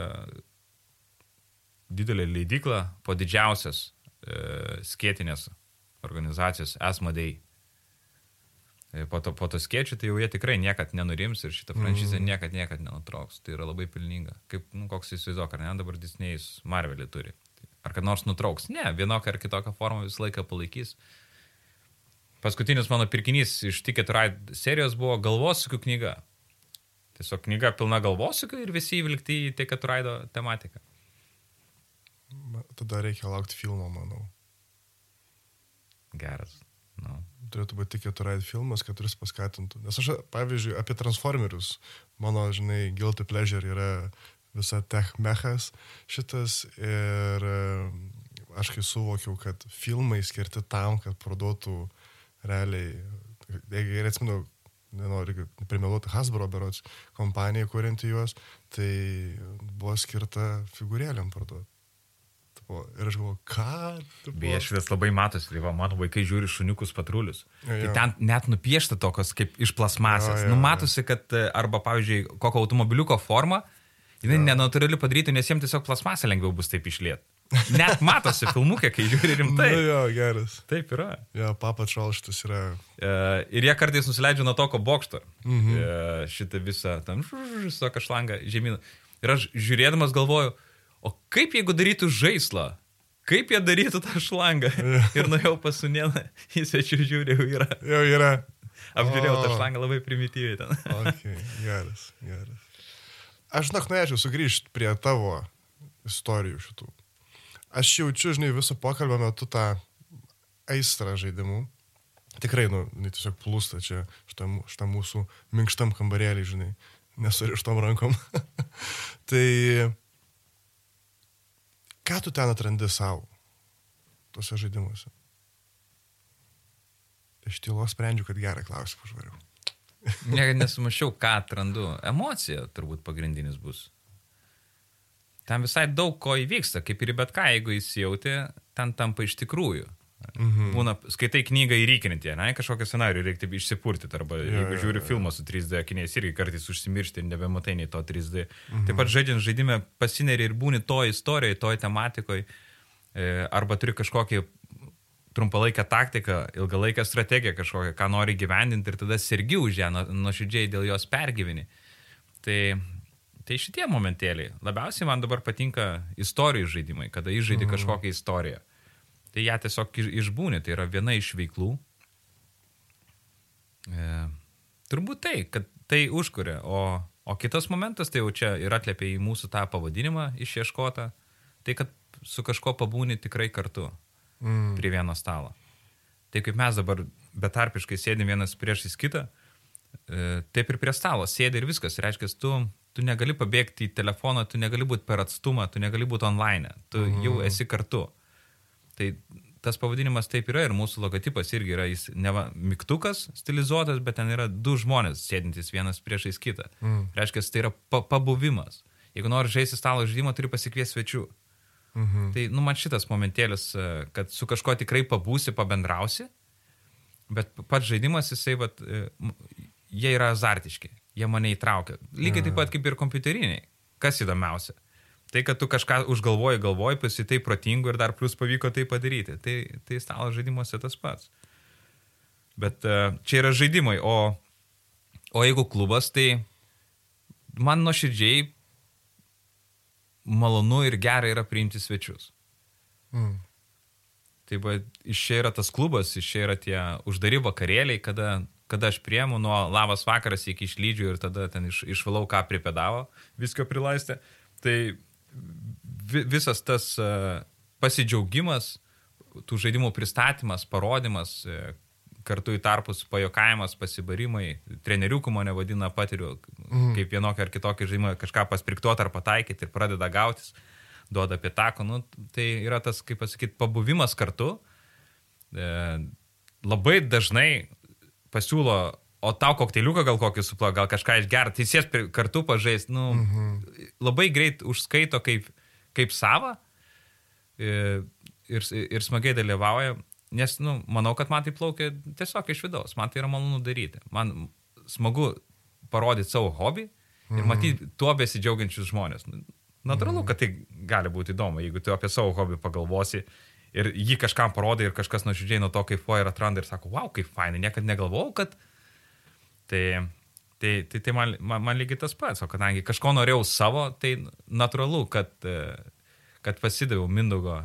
didelė leidykla po didžiausias e, skėtinės organizacijos Asmodei. E, Po to, po to skiečių, tai jau jie tikrai niekad nenurims ir šitą franšizę mm. niekad, niekad nenutrauks. Tai yra labai pelninga. Kaip, nu, koks įsivaizduok, ar ne, dabar Disney'us Marvelį turi. Ar kad nors nutrauks? Ne, vienokią ar kitokią formą visą laiką palaikys. Paskutinis mano pirkinys iš Ticket Ride serijos buvo galvosūkių knyga. Tiesiog knyga pilna galvosūkių ir visi įvilgti į Ticket Ride tematiką. Ma- Tada reikia laukti filmo, manau. Geras. Nu. Turėtų būti tik keturai filmas, kad kuris paskatintų. Nes aš, pavyzdžiui, apie Transformerius, mano, žinai, Guilty Pleasure yra visa tech mechas šitas ir aš kai suvokiau, kad filmai skirti tam, kad parduotų realiai, gerai atsimenu, nenoriu primeluoti Hasbro berots kompanijai, kurianti juos, tai buvo skirta figūrėlėm parduoti. Tipo, Ir aš galvoju, ką? Šitas labai matosi, tai va, mano vaikai žiūri šuniukus patrulius. Jo, Tai jo. ten net nupiešta tokios kaip iš plasmasės. Jo, jo, Nu, jo. matosi, kad e, arba, pavyzdžiui, kokio automobiliuko forma, jinai nenatūrali padaryti, nes jiems tiesiog plasmasė lengviau bus taip išliet. Net matosi filmukė, kai žiūri rimtai. Nu jo, geras. Taip yra. Jo, Papa Troll šitas yra. E, ir jie kartais nusileidžia nuo toko bokšto. Mhm. E, šitą visą, tam, su tokia šlanga žemyn. Ir aš žiūrėdamas galvoju, o kaip jeigu darytų žaislą? Kaip jie darytų tą šlangą? ir nuėjau pasunėną, į svečių žiūrėjau, yra. Jau yra. Apžiūrėjau tą O. šlangą labai primityviai ten. Okay, geras, geras. Aš žinok, norėčiau sugrįžti prie tavo istorijų šitų. Aš jaučiu, žinai, viso pokalbio metu tą aistrą žaidimų. Tikrai, nu, tiesiog plūsta čia šitam, šitam mūsų minkštam kambarėlį, žinai, nesurištom rankom. tai ką tu ten atrandi savo, tuose žaidimuose? Iš tylos sprendžiu, kad gerą klausimą užvariau. Niekada nesumašiau, ką atrandu. Emocija turbūt pagrindinis bus. Ten visai daug ko įvyksta, kaip ir bet ką, jeigu įsijauti, ten tampa iš tikrųjų. Mhm. Būna, skaitai knygą įrykinti, ne, kažkokią scenarių reikia išsipurti, arba Jo, jeigu žiūri jo. filmą su 3D akiniais, irgi kartais užsimiršti ir nebematai nei to 3D. Mhm. Taip pat žaidžiant žaidimą pasineri ir būni to istorijoje, toj tematikoje, arba turi kažkokį trumpalaikę taktiką, ilgalaikę strategiją kažkokią, ką nori gyvendinti ir tada sergi už ją, nu- nuoširdžiai dėl jos pergyveni. Tai, tai šitie momentėliai. Labiausiai man dabar patinka istorijų žaidimai, kada išžaidži kažkokią istoriją. Tai ją tiesiog iš- išbūni, tai yra viena iš veiklų. E, turbūt tai, kad tai užkuria, o, o kitas momentas tai jau čia ir atliepia į mūsų tą pavadinimą išieškotą, tai kad su kažko pabūni tikrai kartu Mm. prie vieno stalo. Tai kaip mes dabar betarpiškai sėdim vienas priešais kitą, e, taip ir prie stalo sėdi ir viskas. Reiškia, tu, tu negali pabėgti į telefoną, tu negali būti per atstumą, tu negali būti online, tu mm. jau esi kartu. Tai tas pavadinimas taip yra ir mūsų logotipas irgi yra, jis ne va, mygtukas stilizuotas, bet ten yra du žmonės sėdintys vienas priešais kitą. Mm. Reiškia, tai yra pa pabuvimas. Jeigu nori žaisti stalo žaidimą, turi pasikviesti svečių. Mhm. Tai, nu, man šitas momentėlis, e, kad su kažkuo tikrai pabūsi, pabendrausi, bet pats žaidimas, jisai, vat, e, jie yra azartiški, jie mane įtraukia. Lygiai taip pat kaip ir kompiuteriniai. Kas įdomiausia? Tai, kad tu kažką užgalvoji, galvoji, pasitai protingu ir dar plus pavyko tai padaryti. Tai, tai stalo žaidimuose tas pats. Bet e, čia yra žaidimai, o, o jeigu klubas, tai man nuoširdžiai malonu ir gera yra priimti svečius. Mm. Tai va, iš čia yra tas klubas, iš čia yra tie uždari vakarėliai, kada, kada aš priemu nuo labas vakaras iki išlydžių ir tada ten iš, išvalau, ką pripėdavo, viską prilaistė. Tai vi, visas tas uh, pasidžiaugimas, tų žaidimų pristatymas, parodimas, uh, kartu į tarpus pajokavimas, pasibarimai, treneriukų mane vadina, patiriu, mm. kaip vienokį ar kitokį žaidimą kažką paspriktuoti ar pataikyti ir pradeda gautis, duoda pitako, nu, tai yra tas, kaip pasakyti, pabuvimas kartu. E, labai dažnai pasiūlo, o tau kokteiliuką gal kokį supla, gal kažką išgerti, tai sės prie- kartu pažaisti, nu, mhm. labai greit užskaito kaip, kaip savo e, ir, ir smagiai dalyvauja, nes, nu, manau, kad man tai plaukia tiesiog iš vidaus, man tai yra malonu daryti. Man smagu parodyti savo hobį ir matyti tuo besidžiaugiančius žmonės. Nu, Natūralu, kad tai gali būti įdomu, jeigu tu apie savo hobį pagalvosi ir jį kažkam parodai ir kažkas nuoširdžiai nuo to kaifuoja ir atranda ir sako, wow, kaip fainai, niekada negalvojau, kad, Tai, tai, tai, tai man, man, man lygiai tas pats, o kadangi kažko norėjau savo, tai natūralu, kad, kad pasidaviau Mindaugo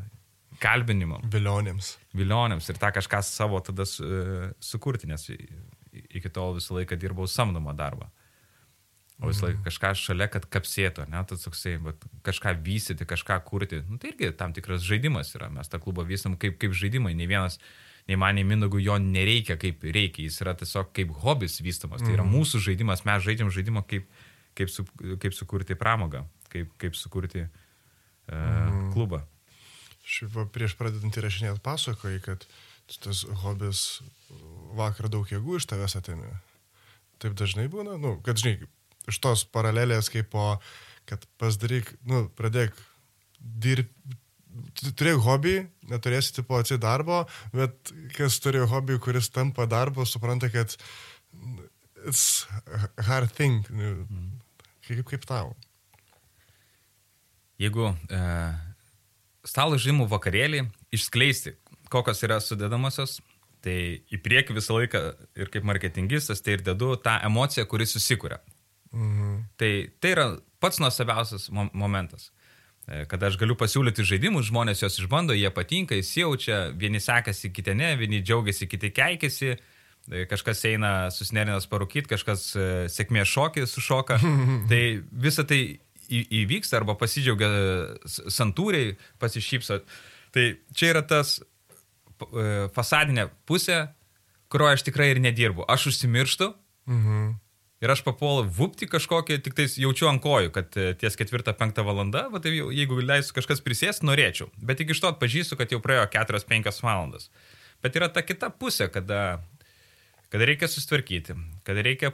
kalbinimo. Vilionėms. Vilionėms ir tą kažką savo tada su, sukurti, nes iki tol visą laiką dirbau samdomą darbą. O visą laiką kažką šalia, kad kapsėtų, ne, tas toksai, bet kažką vystyti, kažką kurti. Nu, tai irgi tam tikras žaidimas yra. Mes tą klubą vystam kaip, kaip žaidimai. Ne vienas, nei man, nei Mindogų jo nereikia kaip reikia. Jis yra tiesiog kaip hobis vystamas. Tai yra mūsų žaidimas. Mes žaidžiam žaidimą kaip, kaip, su, kaip sukurti pramogą, kaip, kaip sukurti uh, mm. klubą. Šiaip prieš pradedant įrašinėti pasakojai, kad tas hobis vakar daug jėgų iš tavęs atėmė. Taip dažnai būna, nu, kad žinai, iš tos paralelės kaip po, kad pasidaryk, nu, pradėk dirbti. Turėjai hobį, neturėsi tipo atsi darbo, bet kas turėjo hobį, kuris tampa darbo, supranta, kad it's hard thing. Mm. Kaip, kaip tau? Jeigu e, stalo žymų vakarėlį išskleisti, kokios yra sudėdamosios, tai į priekį visą laiką ir kaip marketingistas, tai ir dedu tą emociją, kuri susikuria. Mhm. Tai tai yra pats nuostabiausias mom momentas. E, kada aš galiu pasiūlyti žaidimus, žmonės juos išbando, jie patinka, įsijaučia, vieni sekasi, kiti ne, vieni džiaugiasi, kiti keikėsi, e, kažkas eina susinerinas parūkyti, kažkas e, sėkmės šokį sušoka. tai visa tai įvyksta arba pasidžiaugia santūriai, pasišypso. Tai čia yra tas fasadinė pusė, kurioje aš tikrai ir nedirbu. Aš užsimirštu, mhm ir aš papuolu vupti kažkokį, tik tais jaučiu ant kojų, kad e, ties ketvirtą, penktą valandą, va, tai jeigu leisų kažkas prisės, norėčiau. Bet tik iš to atpažįstu, kad jau praėjo 4-5 valandas. Bet yra ta kita pusė, kada, kada reikia sustvarkyti, kada reikia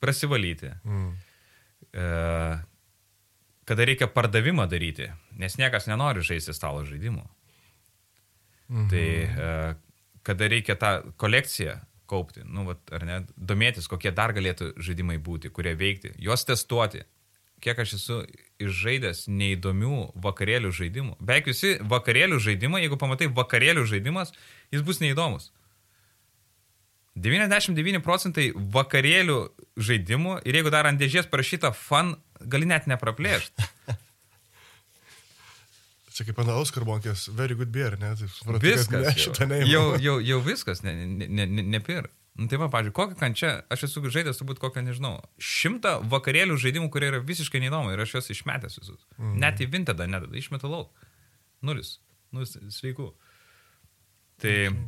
prasivalyti. Mm. E, kada reikia pardavimą daryti, nes niekas nenori žaisti stalo žaidimų. Mhm. Tai e, kada reikia tą kolekciją kaupti, nu, vat, ar ne, domėtis, kokie dar galėtų žaidimai būti, kurie veikti, juos testuoti. Kiek aš esu išžaidęs neįdomių vakarėlių žaidimų. Beveik visi vakarėlių žaidimai, jeigu pamatai vakarėlių žaidimas, jis bus neįdomus. 99 procentai vakarėlių žaidimų ir jeigu dar ant dėžės parašyta fan, gali net nepraplėšti. Čia kaip ant Oscar bonkės, very good beer, ne? Taip, supratau, viskas. Ne, šitą neįmanoma. Jau, jau, jau viskas, ne, ne, ne, ne, nepir. Nu, tai va, pažiūrėjau, kokią kančią, aš esu žaidęs turbūt kokią, nežinau, šimtą vakarėlių žaidimų, kurie yra visiškai neįdomu ir aš juos išmetęs visus. Mm. Net į vintedą nedadą, išmetu lauk. Nulis. Nulis sveikų. Tai mm.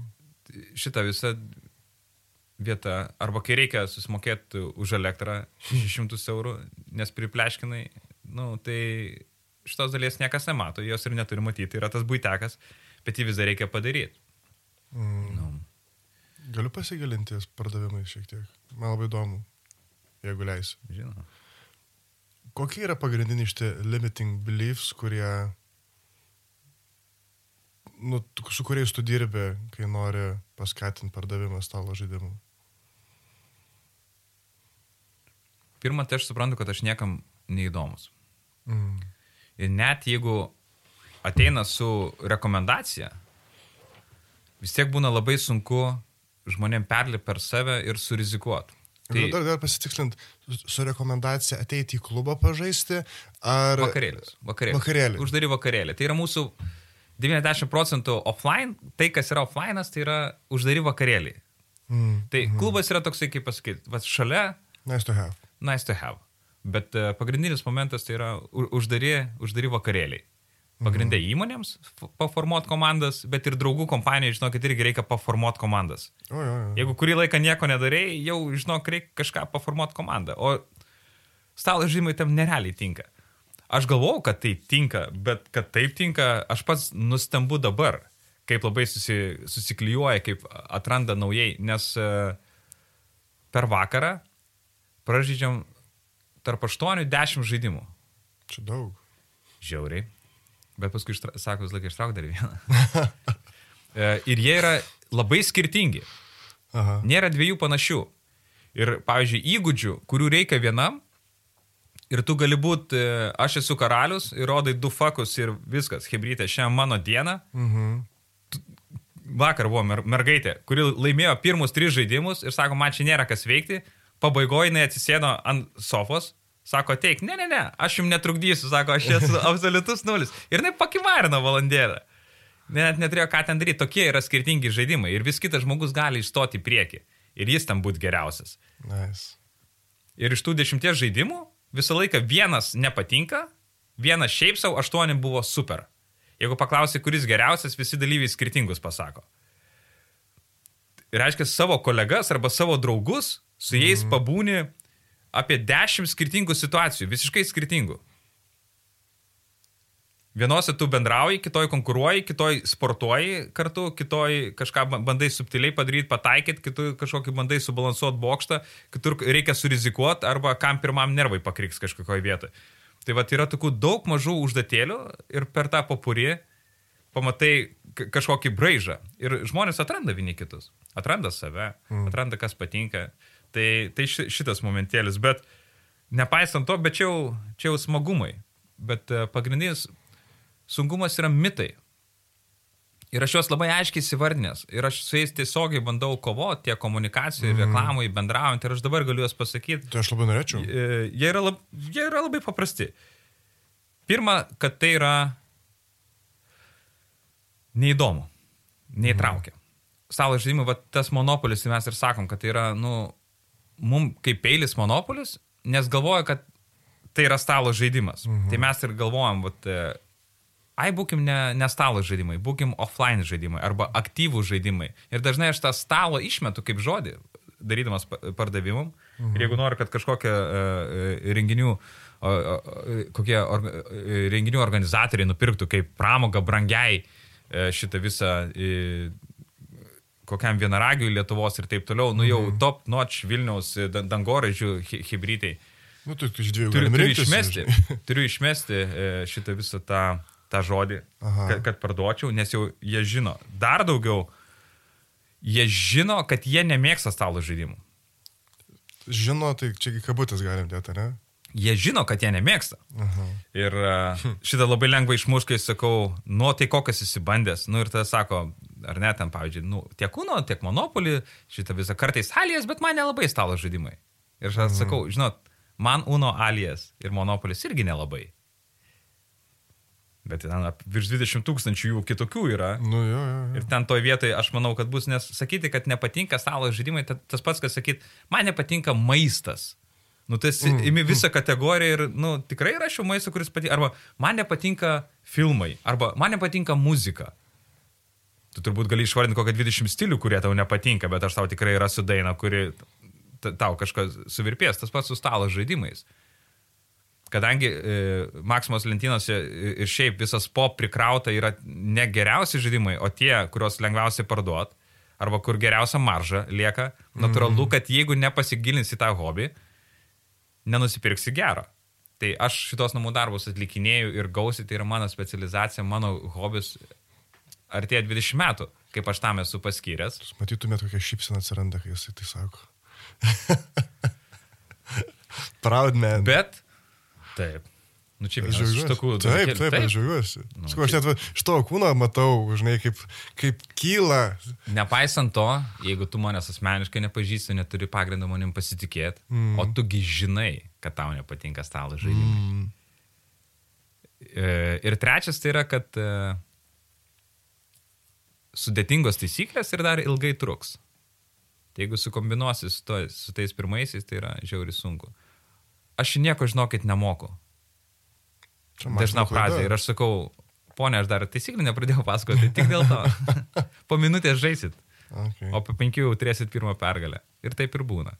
šita visa vieta, arba kai reikia susimokėti už elektrą 600 eurų, nes pripleškinai, nu, tai šitos dalies niekas nemato, jos ir neturi matyti, yra tas būtekas, bet jį vis dar reikia padaryti. Mm. Nu. Galiu pasigilinti pardavimai šiek tiek. Man labai įdomu, jeigu leisi. Žinoma. Kokie yra pagrindiniai šitie limiting beliefs, kurie, nu, su kuriais tu dirbi, kai nori paskatinti pardavimą stalo žaidimų? Pirma, tai aš suprantu, kad aš niekam neįdomus. Mm. Ir net jeigu ateina su rekomendacija, vis tiek būna labai sunku žmonėm perlipti per save ir surizikuoti. Tai dar, dar pasitikslint, su rekomendacija ateiti į klubą pažaisti ar... Vakarėlis. Vakarėlis. Vakarėlį. Uždari vakarėlį. Tai yra mūsų 90 procentų offline, tai kas yra offline, tai yra uždari vakarėliai. Mm. Tai mm. klubas yra toksai, kaip pasakyti, šalia. Nice to have. Nice to have. Bet e, pagrindinis momentas tai yra uždari, uždari vakarėliai. Pagrindė mhm. įmonėms paformuoti komandas, bet ir draugų kompanijai, žinokit, irgi reikia paformuoti komandas. O, jo, jo. Jeigu kurį laiką nieko nedarėjai, jau, žinok, reikia kažką paformuoti komandą. O stalo žaidimai tam nerealiai tinka. Aš galvau, kad tai tinka, bet kad taip tinka, aš pats nustembu dabar, kaip labai susi, susiklijuoja, kaip atranda naujai, nes e, per vakarą pražydžiam tarp 8-10 žaidimų. Čia daug. Žiauriai. Bet paskui, ištra... sako, vis laikai ištrauk dar vieną. E, ir jie yra labai skirtingi. Aha. Nėra dviejų panašių. Ir, pavyzdžiui, įgūdžių, kurių reikia vienam, ir tu gali būti, e, aš esu karalius, ir rodai du fakus ir viskas, hebrytė, šiandien mano diena. Mhm. vakar buvo mer mergaitė, kuri laimėjo pirmus tris žaidimus ir sako, man čia nėra kas veikti, pabaigoje jinai atsisėdo ant sofos, sako, teik, ne, ne, ne, aš jums netrukdysiu, sako, aš esu absoliutus nulis. Ir jinai pakimarino valandėlę. Net neturėjo ką ten daryti, tokie yra skirtingi žaidimai ir vis kitas žmogus gali išstoti į priekį ir jis tam būti geriausias. Nice. Ir iš tų dešimties žaidimų visą laiką vienas nepatinka, vienas šiaip savo, aštuoni buvo super. Jeigu paklausai, kuris geriausias, visi dalyviai skirtingus pasako. Ir reiškia, savo kolegas arba savo draugus, su jais mm. pabūni apie dešimt skirtingų situacijų, visiškai skirtingų. Vienose tu bendrauji, kitoj konkuruoji, kitoj sportuoji kartu, kitoj kažką bandai subtiliai padaryti, pataikyti, kitoj kažkokį bandai subalansuoti bokštą, kitur reikia surizikuoti arba kam pirmam nervai pakriks kažkokioje vietoje. Tai va, yra tokių daug mažų uždatėlių ir per tą popurį pamatai kažkokį braižą. Ir žmonės atranda vieni kitus, atranda save, mm. atranda, kas patinka. Tai, tai šitas momentėlis, bet nepaisant to, bet čia jau, čia jau smagumai. Bet e, pagrindinis sunkumas yra mitai. Ir aš juos labai aiškiai įsivardinęs. Ir aš su jais tiesiogiai bandau kovoti tiek komunikacijoje, mm. reklamai, bendraujant. Ir aš dabar galiu juos pasakyti. Tai aš labai norėčiau. Jie yra, lab, jie yra labai paprasti. Pirma, kad tai yra neįdomu, neįtraukia. Mm. Stalo žaidimai, va tas monopolis, tai mes ir sakom, kad tai yra, nu, mum kaip peilis monopolis, nes galvoja, kad tai yra stalo žaidimas. -hmm. Tai mes ir galvojam, vat, ai būkim ne, ne stalo žaidimai, būkim offline žaidimai arba aktyvų žaidimai. Ir dažnai aš tą stalo išmetu kaip žodį, darydamas pardavimum. Mhm. Ir jeigu noriu, kad kažkokie uh, renginių, kokie or, renginių organizatoriai nupirktų kaip pramoga brangiai šitą visą kokiam vienaragiui Lietuvos ir taip toliau, nu jau mhm. top notch Vilniaus dangoraižių hybridai. Nu, tu, iš dviejų turiu, turiu išmesti, turiu išmesti šitą visą tą tą žodį, kad, kad parduočiau, nes jau jie žino. Dar daugiau, jie žino, kad jie nemėgsta stalo žaidimų. Žino, tai čia kabutės galim dėti, ne? Jie žino, kad jie nemėgsta. Aha. Ir uh, šitą labai lengva išmuš, kai sakau, nu, tai kokias įsibandęs. Nu, ir tada sako, ar ne, ten, pavyzdžiui, nu, tiek Uno, tiek Monopolį, šitą visą kartais alijas, bet man nelabai stalo žaidimai. Ir aš sakau, žinot, man Uno alijas ir Monopolis irgi nelabai. Bet ten virš 20 tūkstančių jų kitokių yra. Nu, jo, jo, jo. Ir ten toje vietoje aš manau, kad bus, nes sakyti, kad nepatinka stalo žaidimai, tas pats, kas sakyti, man nepatinka maistas. Nu, tai mm, imi visą mm. kategoriją ir, nu, tikrai rašiau maistą, kuris patinka. Arba man nepatinka filmai, arba man nepatinka muzika. Tu turbūt gali išvardinti kokią 20 stilių, kurie tau nepatinka, bet aš tau tikrai rasiu dainą, kuri tau kažkas suvirpės. Tas pats su stalo žaidimais kadangi e, Maksimos lentynose ir šiaip visas pop prikrauta yra ne geriausi žaidimai, o tie, kuriuos lengviausiai parduot, arba kur geriausia marža lieka, natūralu, mm. kad jeigu nepasigilinsi tą hobį, nenusipirksi gero. Tai aš šitos namų darbus atlikinėjau ir gausiai, tai yra mano specializacija, mano hobis artėja 20 metų, kaip aš tam esu paskyręs. Matytumėt, kokia šypsena atsiranda, kai jisai tai sako. Proud man. Bet Taip. Nu, čia iš tokių dalykų. Taip, taip, taip, aš žiūriuosi. Nu, Skau, aš net va, iš to kūno matau, žinai, kaip, kaip kyla. Nepaisant to, jeigu tu manęs asmeniškai nepažįsti, neturi pagrindo manim pasitikėti, mm. o tugi žinai, kad tau nepatinka stalo žaidimai. Mm. Ir trečias tai yra, kad e, sudėtingos taisyklės ir dar ilgai truks. Tai jeigu sukombinuosi su, to, su tais pirmaisiais, tai yra žiauri sunku aš nieko žinokit nemoku. Dažna frazė. Ir aš sakau, ponė, aš dar taisyklį nepradėjau pasakoti, tik dėl to. po minutės žaisit. Okay. O po penkių jau turėsit pirmą pergalę. Ir taip ir būna.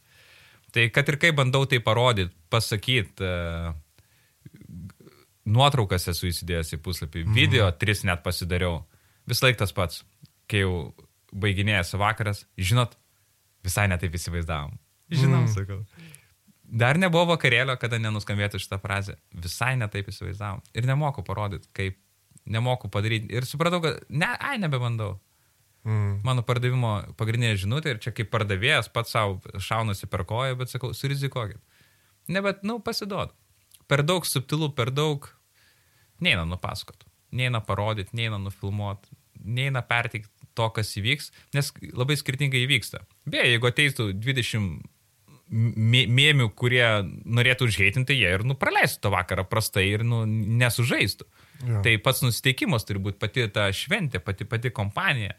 Tai kad ir kaip bandau tai parodyti, pasakyti, uh, nuotraukas esu įsidėjęs į puslapį, mm. video tris net pasidariau. Vis laik tas pats, kai jau baiginėjasi vakaras, žinot, visai netaip įsivaizdavom. Žinom, mm. sakau. Dar nebuvo vakarėlio, kada nenuskambėtų šitą frazę. Visai netaip įsivaizdavom. Ir nemoku parodyti, kaip nemoku padaryti. Ir supratau, kad ne, ai, nebebandau. Mm. Mano pardavimo pagrindinė žinutė ir čia kaip pardavėjas pats savo šaunasi per koją, bet sakau, surizikuokit. Ne, bet, nu, pasiduodu. Per daug subtilų, per daug neina nupasakot, neina parodyti, neina nufilmuoti, neina perteikti to, kas įvyks, nes labai skirtingai įvyksta. Beje, jeigu ateistų 20 mė- mėmių, kurie norėtų užheitinti, jie ir nu, praleistų tą vakarą prastai ir nu, nesužaistų. Jo. Tai pats nusiteikimas turi būti pati ta šventė, pati, pati kompanija.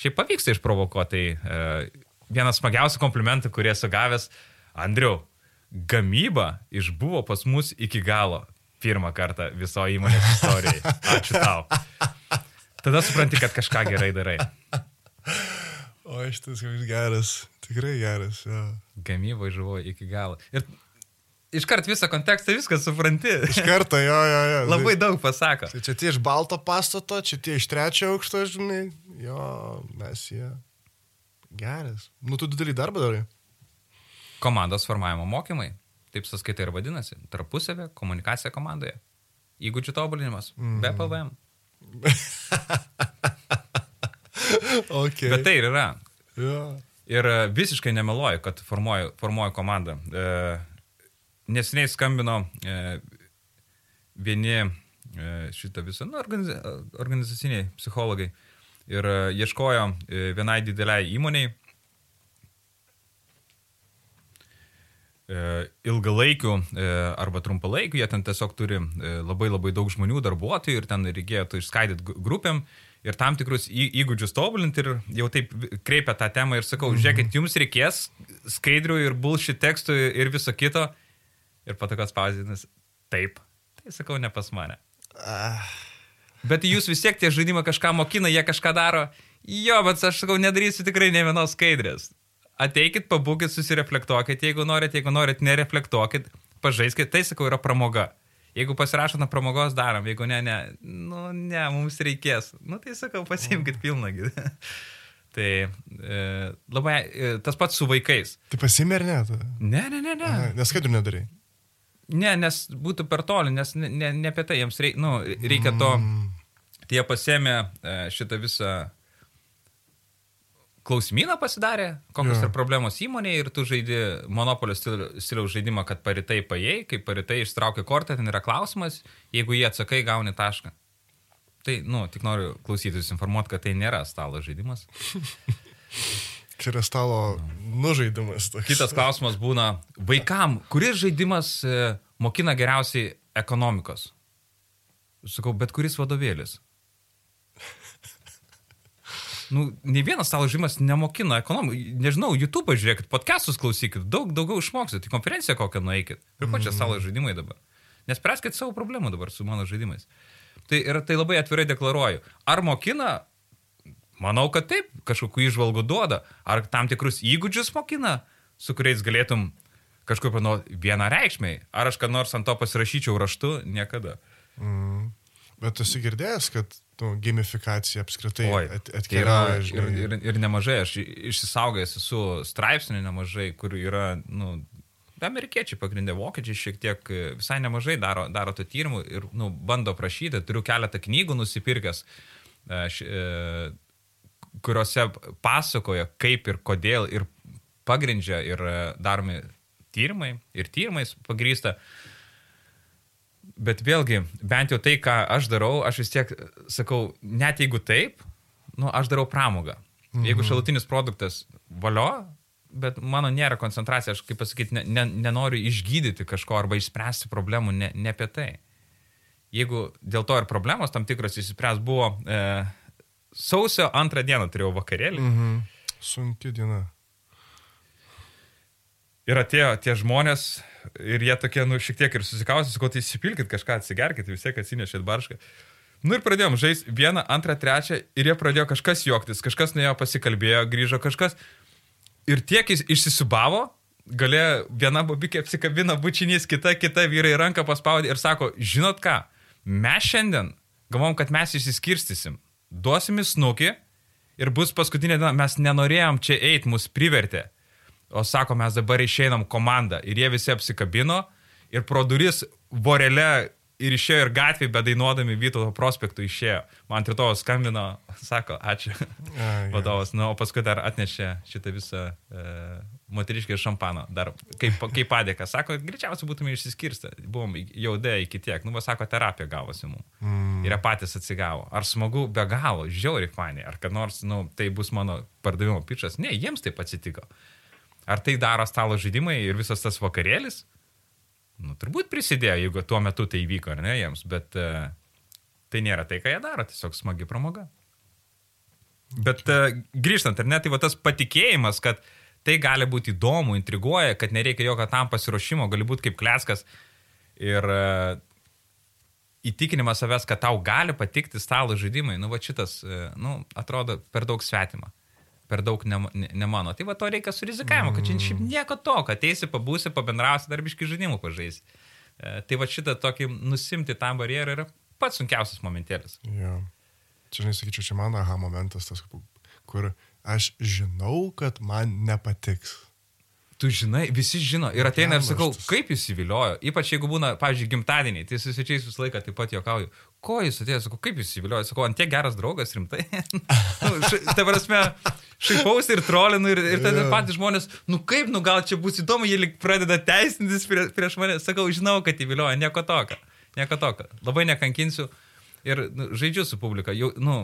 Šiaip pavyksta išprovokuoti. Tai, e, vienas smagiausių komplimentų, kurie esu gavęs, Andriu, gamyba išbuvo pas mus iki galo. Pirmą kartą viso įmonės istorijai. Ačiū tau. Tada supranti, kad kažką gerai darai. O šitas koks geras, tikrai geras. Jo. Gamyba išbuvo iki galo. Ir iškart visą kontekstą viską supranti. Iš karto, jo, jo, jo. Labai daug pasako. Tai čia tie iš balto pastato, čia tie iš trečio aukšto, žinai. Jo, mes jie. Geras. Nu, tu didelį darbą darai. Komandos formavimo mokymai. Taip sąskaita ir vadinasi. Tarpusavė komunikacija komandoje. Įgūdžių tobulinimas. Mm. Be PVM. Okay. Bet tai ir yra. Jo. Ir e, visiškai nemeluoju, kad formuoju, formuoju komandą. E, neseniai skambino e, vieni e, šitą visą, nu, organiza, organizaciniai psichologai ir e, ieškojo e, vienai dideliai įmoniai ilgalaikių e, arba trumpalaikių, jie ten tiesiog turi e, labai labai daug žmonių, darbuotojų ir ten reikėjo išskaidyti grupėm ir tam tikrus įgūdžius tobulinti ir jau taip kreipia tą temą ir sakau, žiūrėkit, jums reikės skaidrių ir bullshit tekstų ir viso kito. Ir patokas pauzinis, taip. Tai sakau, ne pas mane. Ah, Bet jūs vis tiek tie žaidimai kažką mokina, jie kažką daro. Jo, bet aš sakau, nedarysiu tikrai ne vienos skaidrės. Ateikit, pabūkit, susireflektuokit, jeigu norit, jeigu norit, nereflektuokit, pažaiskit, tai sakau, yra pramoga. Jeigu pasirašot ant pramogos darom, jeigu ne, ne, nu ne, mums reikės. Nu tai sakau, pasiimkit pilnagį. tai e, labai e, tas pats su vaikais. tai pasimė ar ne? Tu? Ne, ne, ne, ne. Aha, Nes skaidrų nedarai. Ne, nes būtų per toli, nes ne, ne, ne apie tai jiems reikia, nu, reikia to, tai jie pasėmė e, šitą visą klausimyną pasidarė, kokios yra problemos įmonėje ir tu žaidi monopolio stiliaus stiliaus žaidimą, kad paritai paėjai, kai paritai ištraukia kortą, ten yra klausimas, jeigu jie atsakai, gauni tašką. Tai, nu, tik noriu klausytis informuoti, kad tai nėra stalo žaidimas. Čia yra stalo nužaidimas. Toks. Kitas klausimas būna, vaikam, kuris žaidimas e, mokina geriausiai ekonomikos? Sakau, bet kuris vadovėlis. Nu, ne vienas stalo žaidimas nemokina ekonomikos. Nežinau, YouTube žiūrėkit, podcastus klausykit, daug daugiau išmoksit, į konferenciją kokią nueikit. Ir ko čia stalo žaidimai dabar? Nespręskit savo problemų dabar su mano žaidimais. Tai, ir tai labai atvirai deklaruoju. Ar mokina? Manau, kad taip, kažkokiu išvalgų duoda. Ar tam tikrus įgūdžius mokina, su kuriais galėtum kažkur panaudoti vienareikšmiai. Ar aš kad nors ant to pasirašyčiau raštu? Niekada. Mm. Bet esi girdėjęs, kad nu, gamifikacija apskritai Oi, at, tai yra atkeliauja, ir, žinai. ir, ir nemažai, aš išsisaugęs esu straipsnių nemažai, kur yra, nu, amerikiečiai pagrindė, vokiečiai šiek tiek e, visai nemažai daro, daro to tyrimų ir, nu, bando prašyti, turiu keletą knygų nusipirkęs, e, š, e, kuriuose pasakoja, kaip ir kodėl ir pagrindžia ir e, daromi tyrimai ir tyrimais pagrįsta. Bet vėlgi, bent jau tai, ką aš darau, aš vis tiek sakau, net jeigu taip, nu, aš darau pramogą. Mhm. Jeigu šalutinis produktas valio, bet mano nėra koncentracija, aš kaip pasakyti, ne, ne, nenoriu išgydyti kažko arba išspręsti problemų, ne, ne apie tai. Jeigu dėl to ir problemos tam tikros įsispręs buvo, e, sausio antrą dieną turėjau vakarėlį. Mhm. Sunki diena. Ir atėjo tie žmonės ir jie tokie, nu, šiek tiek ir susikausė, sakau, tai įsipilkit kažką, atsigerkit, vis tiek atsinešėt baršką. Nu ir pradėjom žaisti vieną, antrą, trečią ir jie pradėjo kažkas juoktis, kažkas nuėjo pasikalbėjo, grįžo kažkas. Ir tiek jis išsisubavo, galėjo viena bobikė apsikabina bučinys, kita, kita vyrai ranką paspaudė ir sako, žinot ką, mes šiandien galvom, kad mes išsiskirstysim, duosim į snukį ir bus paskutinė diena, mes nenorėjom čia eiti, mus privertė. O sako, mes dabar išeinam komandą. Ir jie visi apsikabino ir pro duris vorelė ir išėjo ir gatvėje, bedainuodami Vytauto prospektų išėjo. Man Tritovas skambino, sako, ačiū Ai, vadovas. Na, o paskui dar atnešė šitą visą e, moteriškė šampano, dar kaip, kaip padėka. Sako, greičiausiai būtume išsiskirstę, buvom jau D iki tiek. Nu, va, sako, terapija gavosi mums. Mm. Ir patys atsigavo. Ar smagu be galo, žiauriai fani, ar kad nors, nu, tai bus mano pardavimo pičas. Ne, jiems taip atsitiko. Ar tai daro stalo žaidimai ir visas tas vakarėlis? Nu, turbūt prisidėjo, jeigu tuo metu tai įvyko, ar ne jiems, bet uh, tai nėra tai, ką jie daro, tiesiog smagi pramoga. Bet uh, grįžtant, ar ne, tai va tas patikėjimas, kad tai gali būti įdomu, intriguoja, kad nereikia jokio tam pasiruošimo, gali būti kaip kleskas ir uh, įtikinimas savęs, kad tau gali patikti stalo žaidimai, nu va šitas, uh, nu, atrodo per daug svetima per daug ne, ne, ne mano. Tai va to reikia su rizikavimu, kad čia šiaip nieko to, kad ateisi, pabūsi, pabendrausi, darbiški žaidimų pažais. E, tai va šitą tokį nusimti tą barjerą yra pats sunkiausias momentėlis. Jo. Čia, žinai, sakyčiau, čia mano aha momentas, tas, kur aš žinau, kad man nepatiks. Tu žinai, visi žino. Ir ateina ir sakau, kaip jis įviliojo. Ypač jeigu būna, pavyzdžiui, gimtadieniai, tai su svečiais visą laiką taip pat juokauju. Ko jis atėjo, sakau, kaip jis įviliojo. Sakau, ant tiek geras draugas, rimtai. nu, ta prasme, šaipausi ir trolinu ir, ir tada yeah. patys žmonės, nu kaip, nu gal čia bus įdomu, jie pradeda teisintis prie, prieš mane. Sakau, žinau, kad įviliojo, nieko tokio. Nieko tokio. Labai nekankinsiu. Ir nu, žaidžiu su publika. Jau, nu,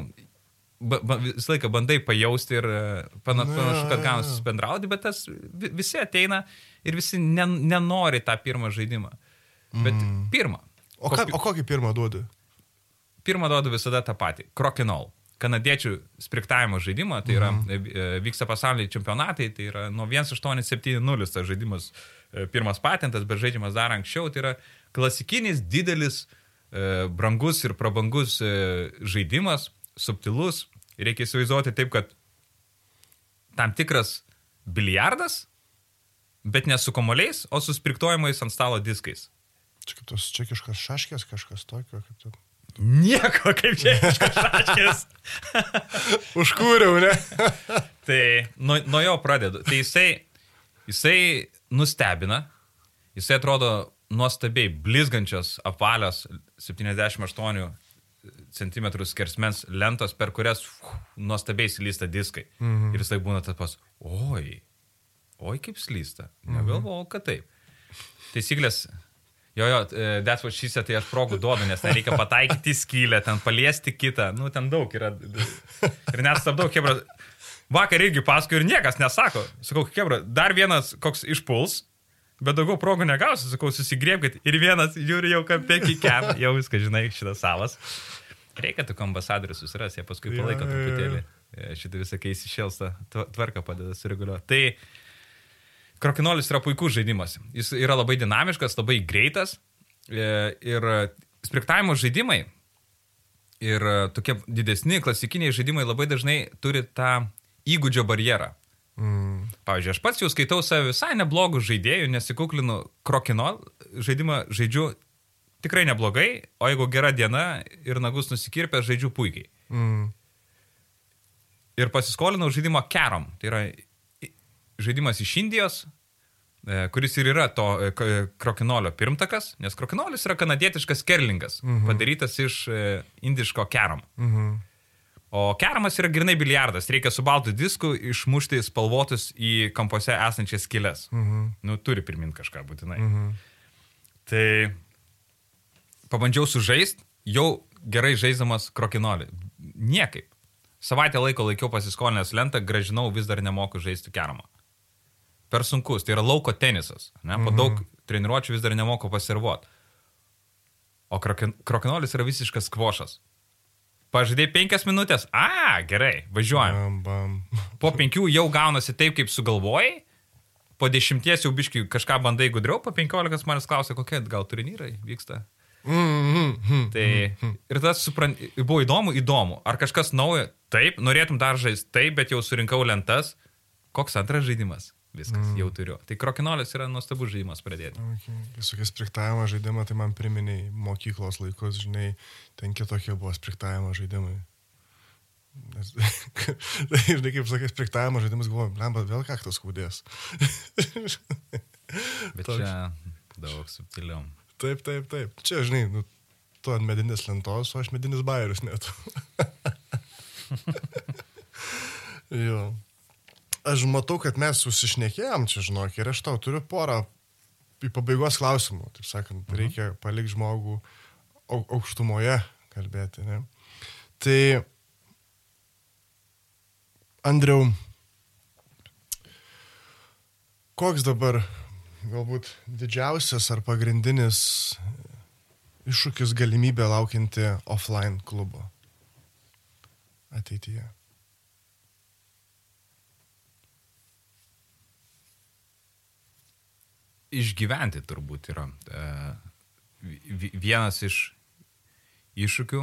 ba, ba, visą laiką bandai pajausti ir e, pana, panašu, kad gaunasi bendrauti, bet tas visi ateina ir visi nen, nenori tą pirmą žaidimą. Bet mm. pirmą. O, ką, o kokį pirmą duodi? Pirmą duodu visada tą patį. Krokinol. Kanadiečių spriktavimo žaidimą, tai yra, mm. vyksta pasaulyje čempionatai, tai yra nuo 1870 tas žaidimas, pirmas patentas, bet žaidimas dar anksčiau, tai yra klasikinis, didelis, brangus ir prabangus žaidimas, subtilus. Reikia įsivaizduoti taip, kad tam tikras biliardas, bet ne su komoliais, o su spriktojimais ant stalo diskais. Čia kaip tos čekiškas šaškės kažkas tokio, kaip tu. Nieko kaip čekiškas šaškės. Užkūriau, ne? tai nuo, nuo jo pradedu. Tai jisai, jisai nustebina, jisai atrodo nuostabiai blizgančios apvalios 78 cm skersmens lentos, per kurias uf, nuostabiai slysta diskai. Mhm. Ir jisai būna tas pas, oi, oi kaip slysta. Negalvojau, kad taip. Taisyklės, jo, jo, e, that's what she said, tai aš progų duodu, nes ten reikia pataikyti skylę, ten paliesti kitą, nu ten daug yra. Ir net stabdau, kebra, vakar irgi paskui ir niekas nesako. Sakau, kebra, dar vienas koks išpuls, bet daugiau progų negausiu, sakau, susigriebkit. Ir vienas žiūri jau kampė kikiam, jau viską žinai, šitas salas. Reikia tokių ambasadorių susirasti, jie paskui palaiko ja, truputėlį. Ja. Šitą visą keisi šelstą tvarką padeda sureguliuoti. Tai Krokinolis yra puikus žaidimas. Jis yra labai dinamiškas, labai greitas. E, ir spriktavimo žaidimai ir tokie didesni klasikiniai žaidimai labai dažnai turi tą įgūdžio barjerą. Mm. Pavyzdžiui, aš pats jau skaitau save visai neblogų žaidėjų, nesikuklinu krokino žaidimą, žaidžiu tikrai neblogai, o jeigu gera diena ir nagus nusikirpę, žaidžiu puikiai. Mm. Ir pasiskolinau žaidimą Kerom. Tai yra žaidimas iš Indijos, e, kuris ir yra to e, krokinolio pirmtakas, nes krokinolis yra kanadietiškas kerlingas, mm -hmm. padarytas iš e, indiško kerom. Mm -hmm. O keramas yra grinai biliardas, reikia su baltu disku išmušti spalvotus į kampuose esančias skilės. Mhm. Nu, turi priminti kažką būtinai. Mhm. Tai pabandžiau sužaist, jau gerai žaidžiamas krokinolį. Niekaip. Savaitę laiko laikiau pasiskolinęs lentą, gražinau, vis dar nemoku žaisti keramą. Per sunkus, tai yra lauko tenisas. Ne? Po mhm. daug treniruočių vis dar nemoku pasirvuoti. O krokinolis yra visiškas kvošas. Pažadėjai penkias minutės. A, gerai, važiuojam. Bam, bam. Po penkių jau gaunasi taip, kaip sugalvojai. Po dešimties jau biškai kažką bandai gudriau, po penkiolikos manęs klausia, kokie gal turnyrai vyksta. Mm, mm, tai ir tas suprant, buvo įdomu, įdomu. Ar kažkas naujo? Taip, norėtum dar žaisti, taip, bet jau surinkau lentas. Koks antras žaidimas? Viskas, mm. jau turiu. Tai krokinolis yra nuostabus žaidimas pradėti. Okay. Visokie spriktavimo žaidimai, tai man priminiai mokyklos laikus, žinai, ten kitokie buvo spriktavimo žaidimai. Nes, žinai, kaip sakai, spriktavimo žaidimas, galvoju, lemba, vėl kaktas kūdės. bet čia daug subtiliau. Taip, taip, taip. Čia, žinai, nu, tu ant medinės lentos, o aš medinis bairius net. jo. Aš matau, kad mes susišnekėjom čia, žinok, ir aš tau turiu porą į pabaigos klausimų. Taip sakant, mhm. reikia palikti žmogų aukštumoje kalbėti. Ne? Tai, Andriau, koks dabar galbūt didžiausias ar pagrindinis iššūkis galimybė laukianti offline klubo ateityje? Išgyventi turbūt yra e, vienas iš iššūkių,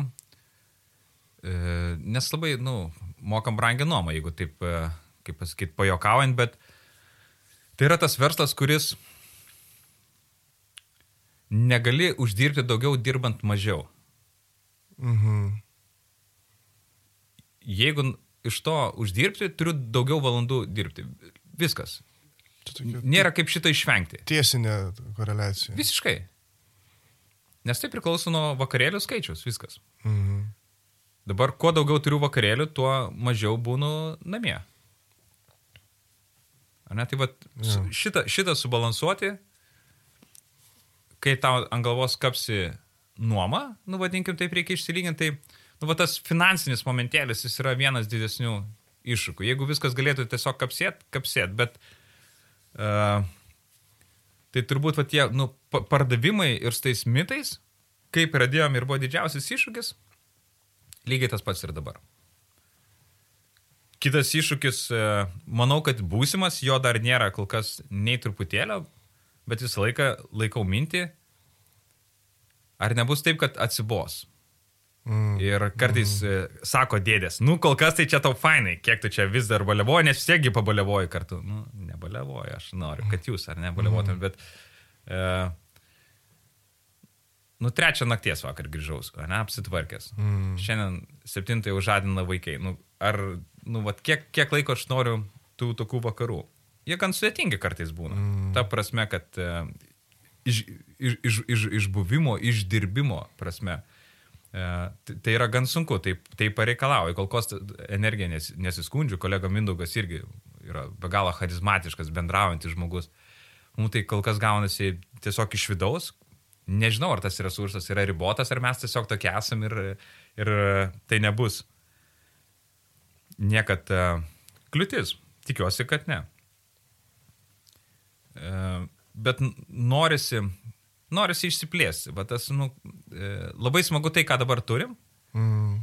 e, nes labai, nu, mokam brangią nuomą, jeigu taip, e, kaip pasakyti, pajokaujant, bet tai yra tas verslas, kuris negali uždirbti daugiau dirbant mažiau. Mhm. Jeigu iš to uždirbti, turiu daugiau valandų dirbti. Viskas. Nėra kaip šito išvengti. Tiesinė koreliacija. Visiškai. Nes tai priklauso nuo vakarėlių skaičius, viskas. Mhm. Dabar, kuo daugiau turiu vakarėlių, tuo mažiau būnu namie. Ar ne? Tai va, ja. šitą, šitą subalansuoti, kai tau ant galvos kapsi nuoma, nu vadinkim taip, reikia išsilyginti, tai, nu va tas finansinis momentėlis, jis yra vienas didesnių iššūkių. Jeigu viskas galėtų tiesiog kapsėt, kapsėt, bet uh, Tai turbūt va, tie nu, pardavimai ir su tais mitais, kaip pradėjom ir buvo didžiausias iššūkis, lygiai tas pats ir dabar. Kitas iššūkis, e, manau, kad būsimas, jo dar nėra kol kas nei truputėlio, bet visą laiką laikau mintį, ar nebus taip, kad atsibos. Mm. Ir kartais mm. sako dėdės, nu kol kas tai čia tau fainai, kiek tu čia vis dar balevoji, nes vis tiekgi pabalevoji kartu. Nu, nebalevoji, aš noriu, kad jūs ar nebalevotum, mm. bet... E, nu, trečią nakties vakar grįžau, ne, apsitvarkęs. Mm. Šiandien septintą jau žadina vaikai. Nu, ar, nu, vat, kiek, kiek laiko aš noriu tų tokių vakarų? Jie gan sudėtingi kartais būna. Mm. Ta prasme, kad e, iš, iš, iš, iš, iš buvimo, išdirbimo prasme. E, tai, tai yra gan sunku, tai, tai pareikalauja, kol kas energija nes, nesiskundžiu, kolega Mindaugas irgi yra be galo charizmatiškas, bendraujantis žmogus. Mums tai kol kas gaunasi tiesiog iš vidaus, nežinau, ar tas resursas yra ribotas, ar mes tiesiog tokie esam ir, ir tai nebus niekad uh, kliūtis. Tikiuosi, kad ne. Uh, bet norisi norisi išsiplėsti. Va, tas, nu, e, labai smagu tai, ką dabar turim. Mm.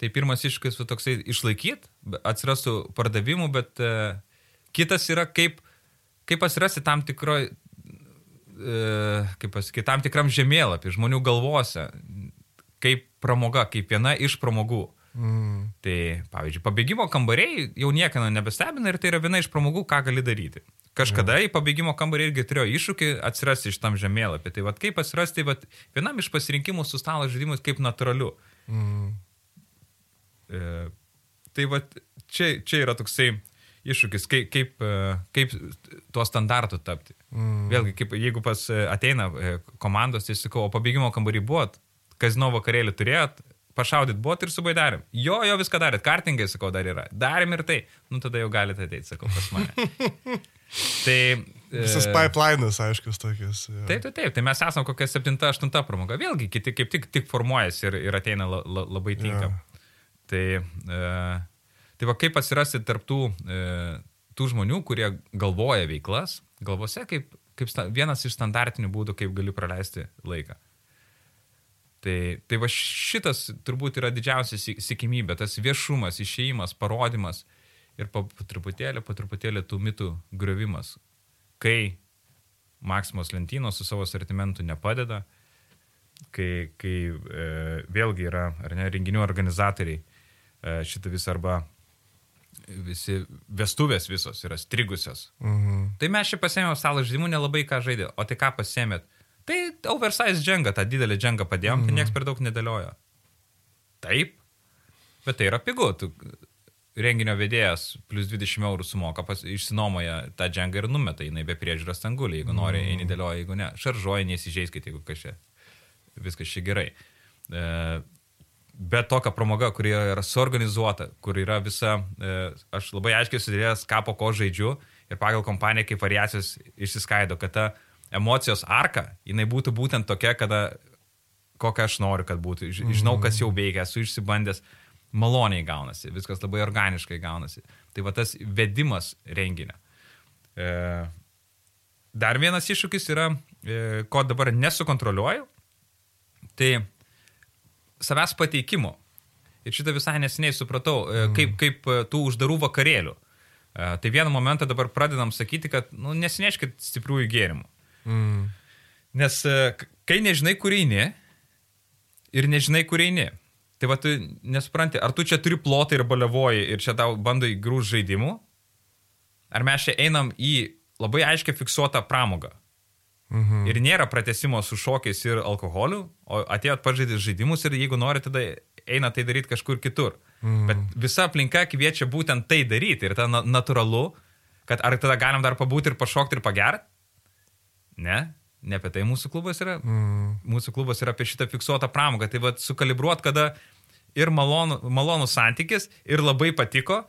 Tai pirmas iššūkis su toksai išlaikyti, atsirastų pardavimų, bet e, kitas yra kaip, kaip atsirasti tam tikroj, e, kaip pasakyti, tam tikram žemėlapį žmonių galvose, kaip pramoga, kaip viena iš pramogų. Mm. Tai, pavyzdžiui, pabėgimo kambariai jau niekino nebestebina ir tai yra viena iš pramogų, ką gali daryti. Kažkada į pabėgimo kambarį irgi turėjo iššūkį atsirasti iš tam žemėlapį. Tai vad kaip atsirasti, tai vienam iš pasirinkimų su stalo žaidimus kaip natūraliu. Mm. E, tai vad čia, čia yra toksai iššūkis, kaip, kaip, e, kaip tuo standartu tapti. Mm. Vėlgi, kaip, jeigu pas e, ateina e, komandos, tai sakau, o pabėgimo kambarį buvot, kazino vakarėlį turėjot, pašaudyt buvot ir subaidarėm. Jo, jo viską darėt, kartingai, sakau, dar yra. Darėm ir tai. Nu, tada jau galite ateiti, sakau, pas mane. Tai, Visas e, pipelinas, aiškus, tokius. Ja. Taip, taip, taip, tai mes esame kokia 7-8 pramoga. Vėlgi, kiti kaip tik, tik formuojasi ir, ir ateina la, la, labai tinka. Ja. Tai, e, tai va kaip atsirasti tarptų e, tų žmonių, kurie galvoja veiklas, galvose kaip, kaip sta, vienas iš standartinių būdų, kaip gali praleisti laiką. Tai, tai va šitas turbūt yra didžiausia sikimybė, tas viešumas, išėjimas, parodimas. E, ir po truputėlį, po truputėlį tų mitų griovimas. Kai Maksimos lentynos su savo sortimentu nepadeda, kai, kai e, vėlgi yra, ar ne, renginių organizatoriai e, šitą visą arba visi vestuvės visos yra strigusios. Mhm. Tai mes čia pasėmėm stalo žaidimų nelabai ką žaidė, o tai ką pasėmėt? Tai oversize džengą, tą didelį džengą padėjom, tai mhm. tai niekas per daug nedėliojo. Taip, bet tai yra pigu. Tu, renginio vedėjas plus 20 eurų sumoka, pas, išsinomoja tą džengą ir numeta, jinai be priežiūros tangulį, jeigu nori, eini dėlioja, jeigu ne, šaržuoja, neįsižeiskite, jeigu kažkaip viskas čia gerai. E, bet tokia pramoga, kuri yra suorganizuota, kur yra visa, e, aš labai aiškiai sudėjęs, ką po ko žaidžiu ir pagal kompaniją kaip variacijos išsiskaido, kad ta emocijos arka, jinai būtų būtent tokia, kada kokią aš noriu, kad būtų. Žinau, kas jau veikia, esu išsibandęs, maloniai gaunasi, viskas labai organiškai gaunasi. Tai va tas vedimas renginio. E, dar vienas iššūkis yra, e, ko dabar nesukontroliuoju, tai savęs pateikimo. Ir šitą visai neseniai supratau, e, mm. kaip, kaip e, tų uždarų vakarėlių. E, tai vieną momentą dabar pradedam sakyti, kad nu, nesineškit stipriųjų gėrimų. Mm. Nes e, kai nežinai, kur eini ir nežinai, kur eini, Tai va, tu nesupranti, ar tu čia turi plotą ir balevoji ir čia tau bando įgrūž žaidimų, ar mes čia einam į labai aiškiai fiksuotą pramogą. Mhm. Ir nėra pratesimo su šokiais ir alkoholiu, o atėjot pažaidyti žaidimus ir jeigu norite, tada eina tai daryti kažkur kitur. Mhm. Bet visa aplinka kviečia būtent tai daryti ir ta natūralu, kad ar tada galim dar pabūti ir pašokti ir pagerti? Ne, Ne apie tai mūsų klubas yra. Mm. Mūsų klubas yra apie šitą fiksuotą pramogą. Tai vad sukalibruot, kada ir malonu, malonus santykis, ir labai patiko.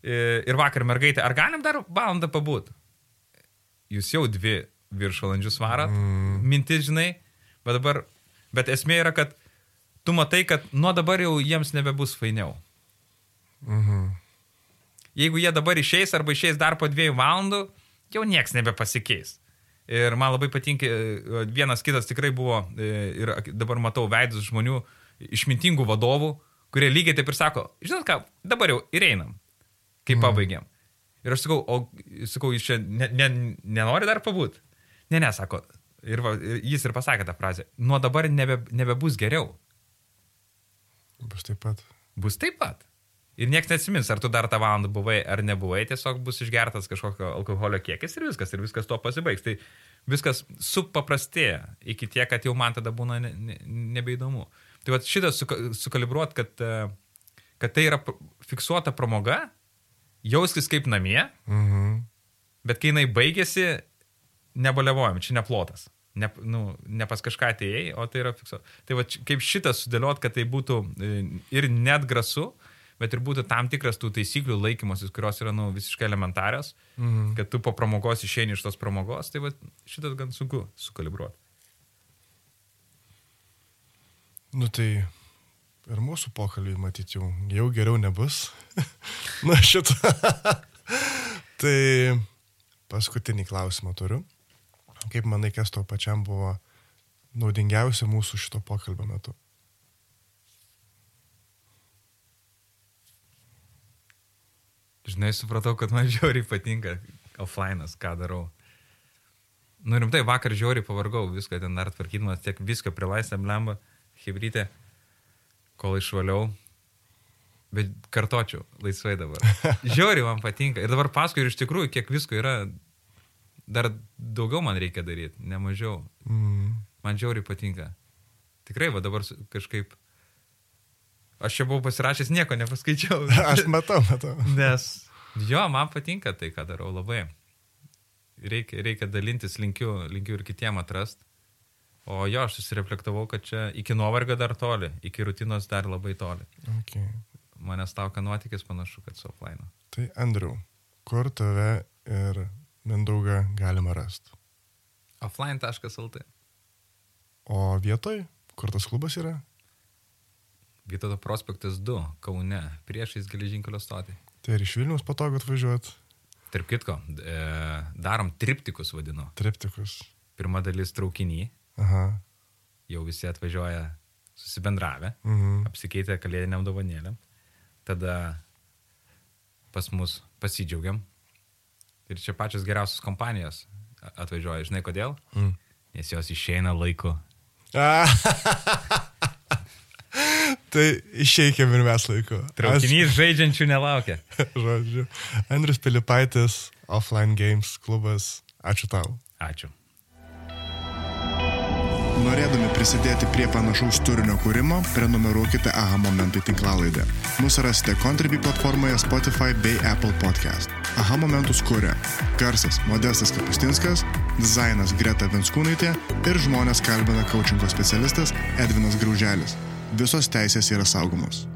Ir vakar mergaitė, ar galim dar valandą pabūt? Jūs jau dvi viršvalandžius varat, mm. mintis, žinai, bet dabar, bet esmė yra, kad tu matai, kad nuo dabar jau jiems nebebus fainiau. -hmm. Jeigu jie dabar išeis arba išeis dar po dviejų valandų, jau nieks nebepasikeis. Ir man labai patinka, e, vienas kitas tikrai buvo, e, ir dabar matau veidus žmonių, išmintingų vadovų, kurie lygiai taip ir sako, žinot ką, dabar jau ir einam, kai mm. pabaigiam. Ir aš sakau, o sakau, jūs čia ne, ne, nenori dar pabūt? Ne, ne, sako. Ir va, jis ir pasakė tą frazę. Nuo dabar nebe, nebebus geriau. Bus taip pat. Bus taip pat. Ir niekas neatsimins, ar tu dar tą valandą buvai ar nebuvai, tiesiog bus išgertas kažkokio alkoholio kiekis ir viskas, ir viskas tuo pasibaigs. Tai viskas supaprastėja iki tiek, kad jau man tada būna ne, ne, nebeįdomu. Tai va šitą sukalibruot, kad, e, kad tai yra fiksuota pramoga, jauskis kaip namie, mhm. bet kai jinai baigėsi, nebaliavojam, čia neplotas. Ne, nu, ne pas kažką atėjai, o tai yra fiksuota. Tai va kaip šitą sudėliot, kad tai būtų e, ir net grasu, mhm bet ir būtų tam tikras tų taisyklių laikymasis, kurios yra nu, visiškai elementarios, mhm. kad tu po pramogos išeini iš tos pramogos, tai va, šitas gan sunku sukalibruoti. Nu tai ir mūsų pokalbį matyti jau, jau geriau nebus. Na šitą. tai paskutinį klausimą turiu. Kaip manai, kas to pačiam buvo naudingiausia mūsų šito pokalbio metu? Žinai, supratau, kad man žiauriai patinka offline'as, ką darau. Nu rimtai, vakar žiauriai pavargau, viską ten dar tvarkydamas, tiek viską prilaisėm lemba, hybridė, kol išvaliau. Bet kartočiau, laisvai dabar. Žiauriai man patinka. Ir dabar paskui ir iš tikrųjų, kiek visko yra, dar daugiau man reikia daryti, ne mažiau. Mm. Man žiauriai patinka. Tikrai, va dabar kažkaip Aš čia buvau pasirašęs, nieko nepaskaičiau. Aš matau, matau. Nes jo, man patinka tai, ką darau labai. Reikia, reikia dalintis, linkiu, linkiu ir kitiem atrast. O jo, aš susireflektavau, kad čia iki nuovargio dar toli, iki rutinos dar labai toli. Okay. Manęs tauka nuotykis panašu, kad su offline. Tai Andriu, kur tave ir Mindaugą galima rasti? Offline.lt. O vietoj, kur tas klubas yra? Vytauto prospektas 2, Kaune, priešais geležinkelio stotį. Tai ir iš Vilnius patogu atvažiuoti? Tarp kitko, e, darom triptikus vadinu. Triptikus. Pirma dalis traukinį. Aha. Jau visi atvažiuoja susibendravę, mhm. apsikeitę kalėdiniam dovanėlėm. Tada pas mus pasidžiaugiam. Ir čia pačios geriausios kompanijos atvažiuoja. Žinai kodėl? Mm. Nes jos išeina laiku. Tai išeikėm ir mes laiku. Traukinys Aš... žaidžiančių nelaukia. Žodžiu. Andrius Pilipaitis, Offline Games klubas. Ačiū tau. Ačiū. Norėdami prisidėti prie panašaus turinio kūrimo, prenumeruokite AHA Momentai tinklalaidę. Mūsų rasite Contribui platformoje Spotify bei Apple Podcast. AHA Momentus kūrė Garsas Modestas Kapustinskas, dizainas Greta Venskūnaitė ir žmonės kalbina coachingo specialistas Edvinas Grauželis. Visos teisės yra saugomos.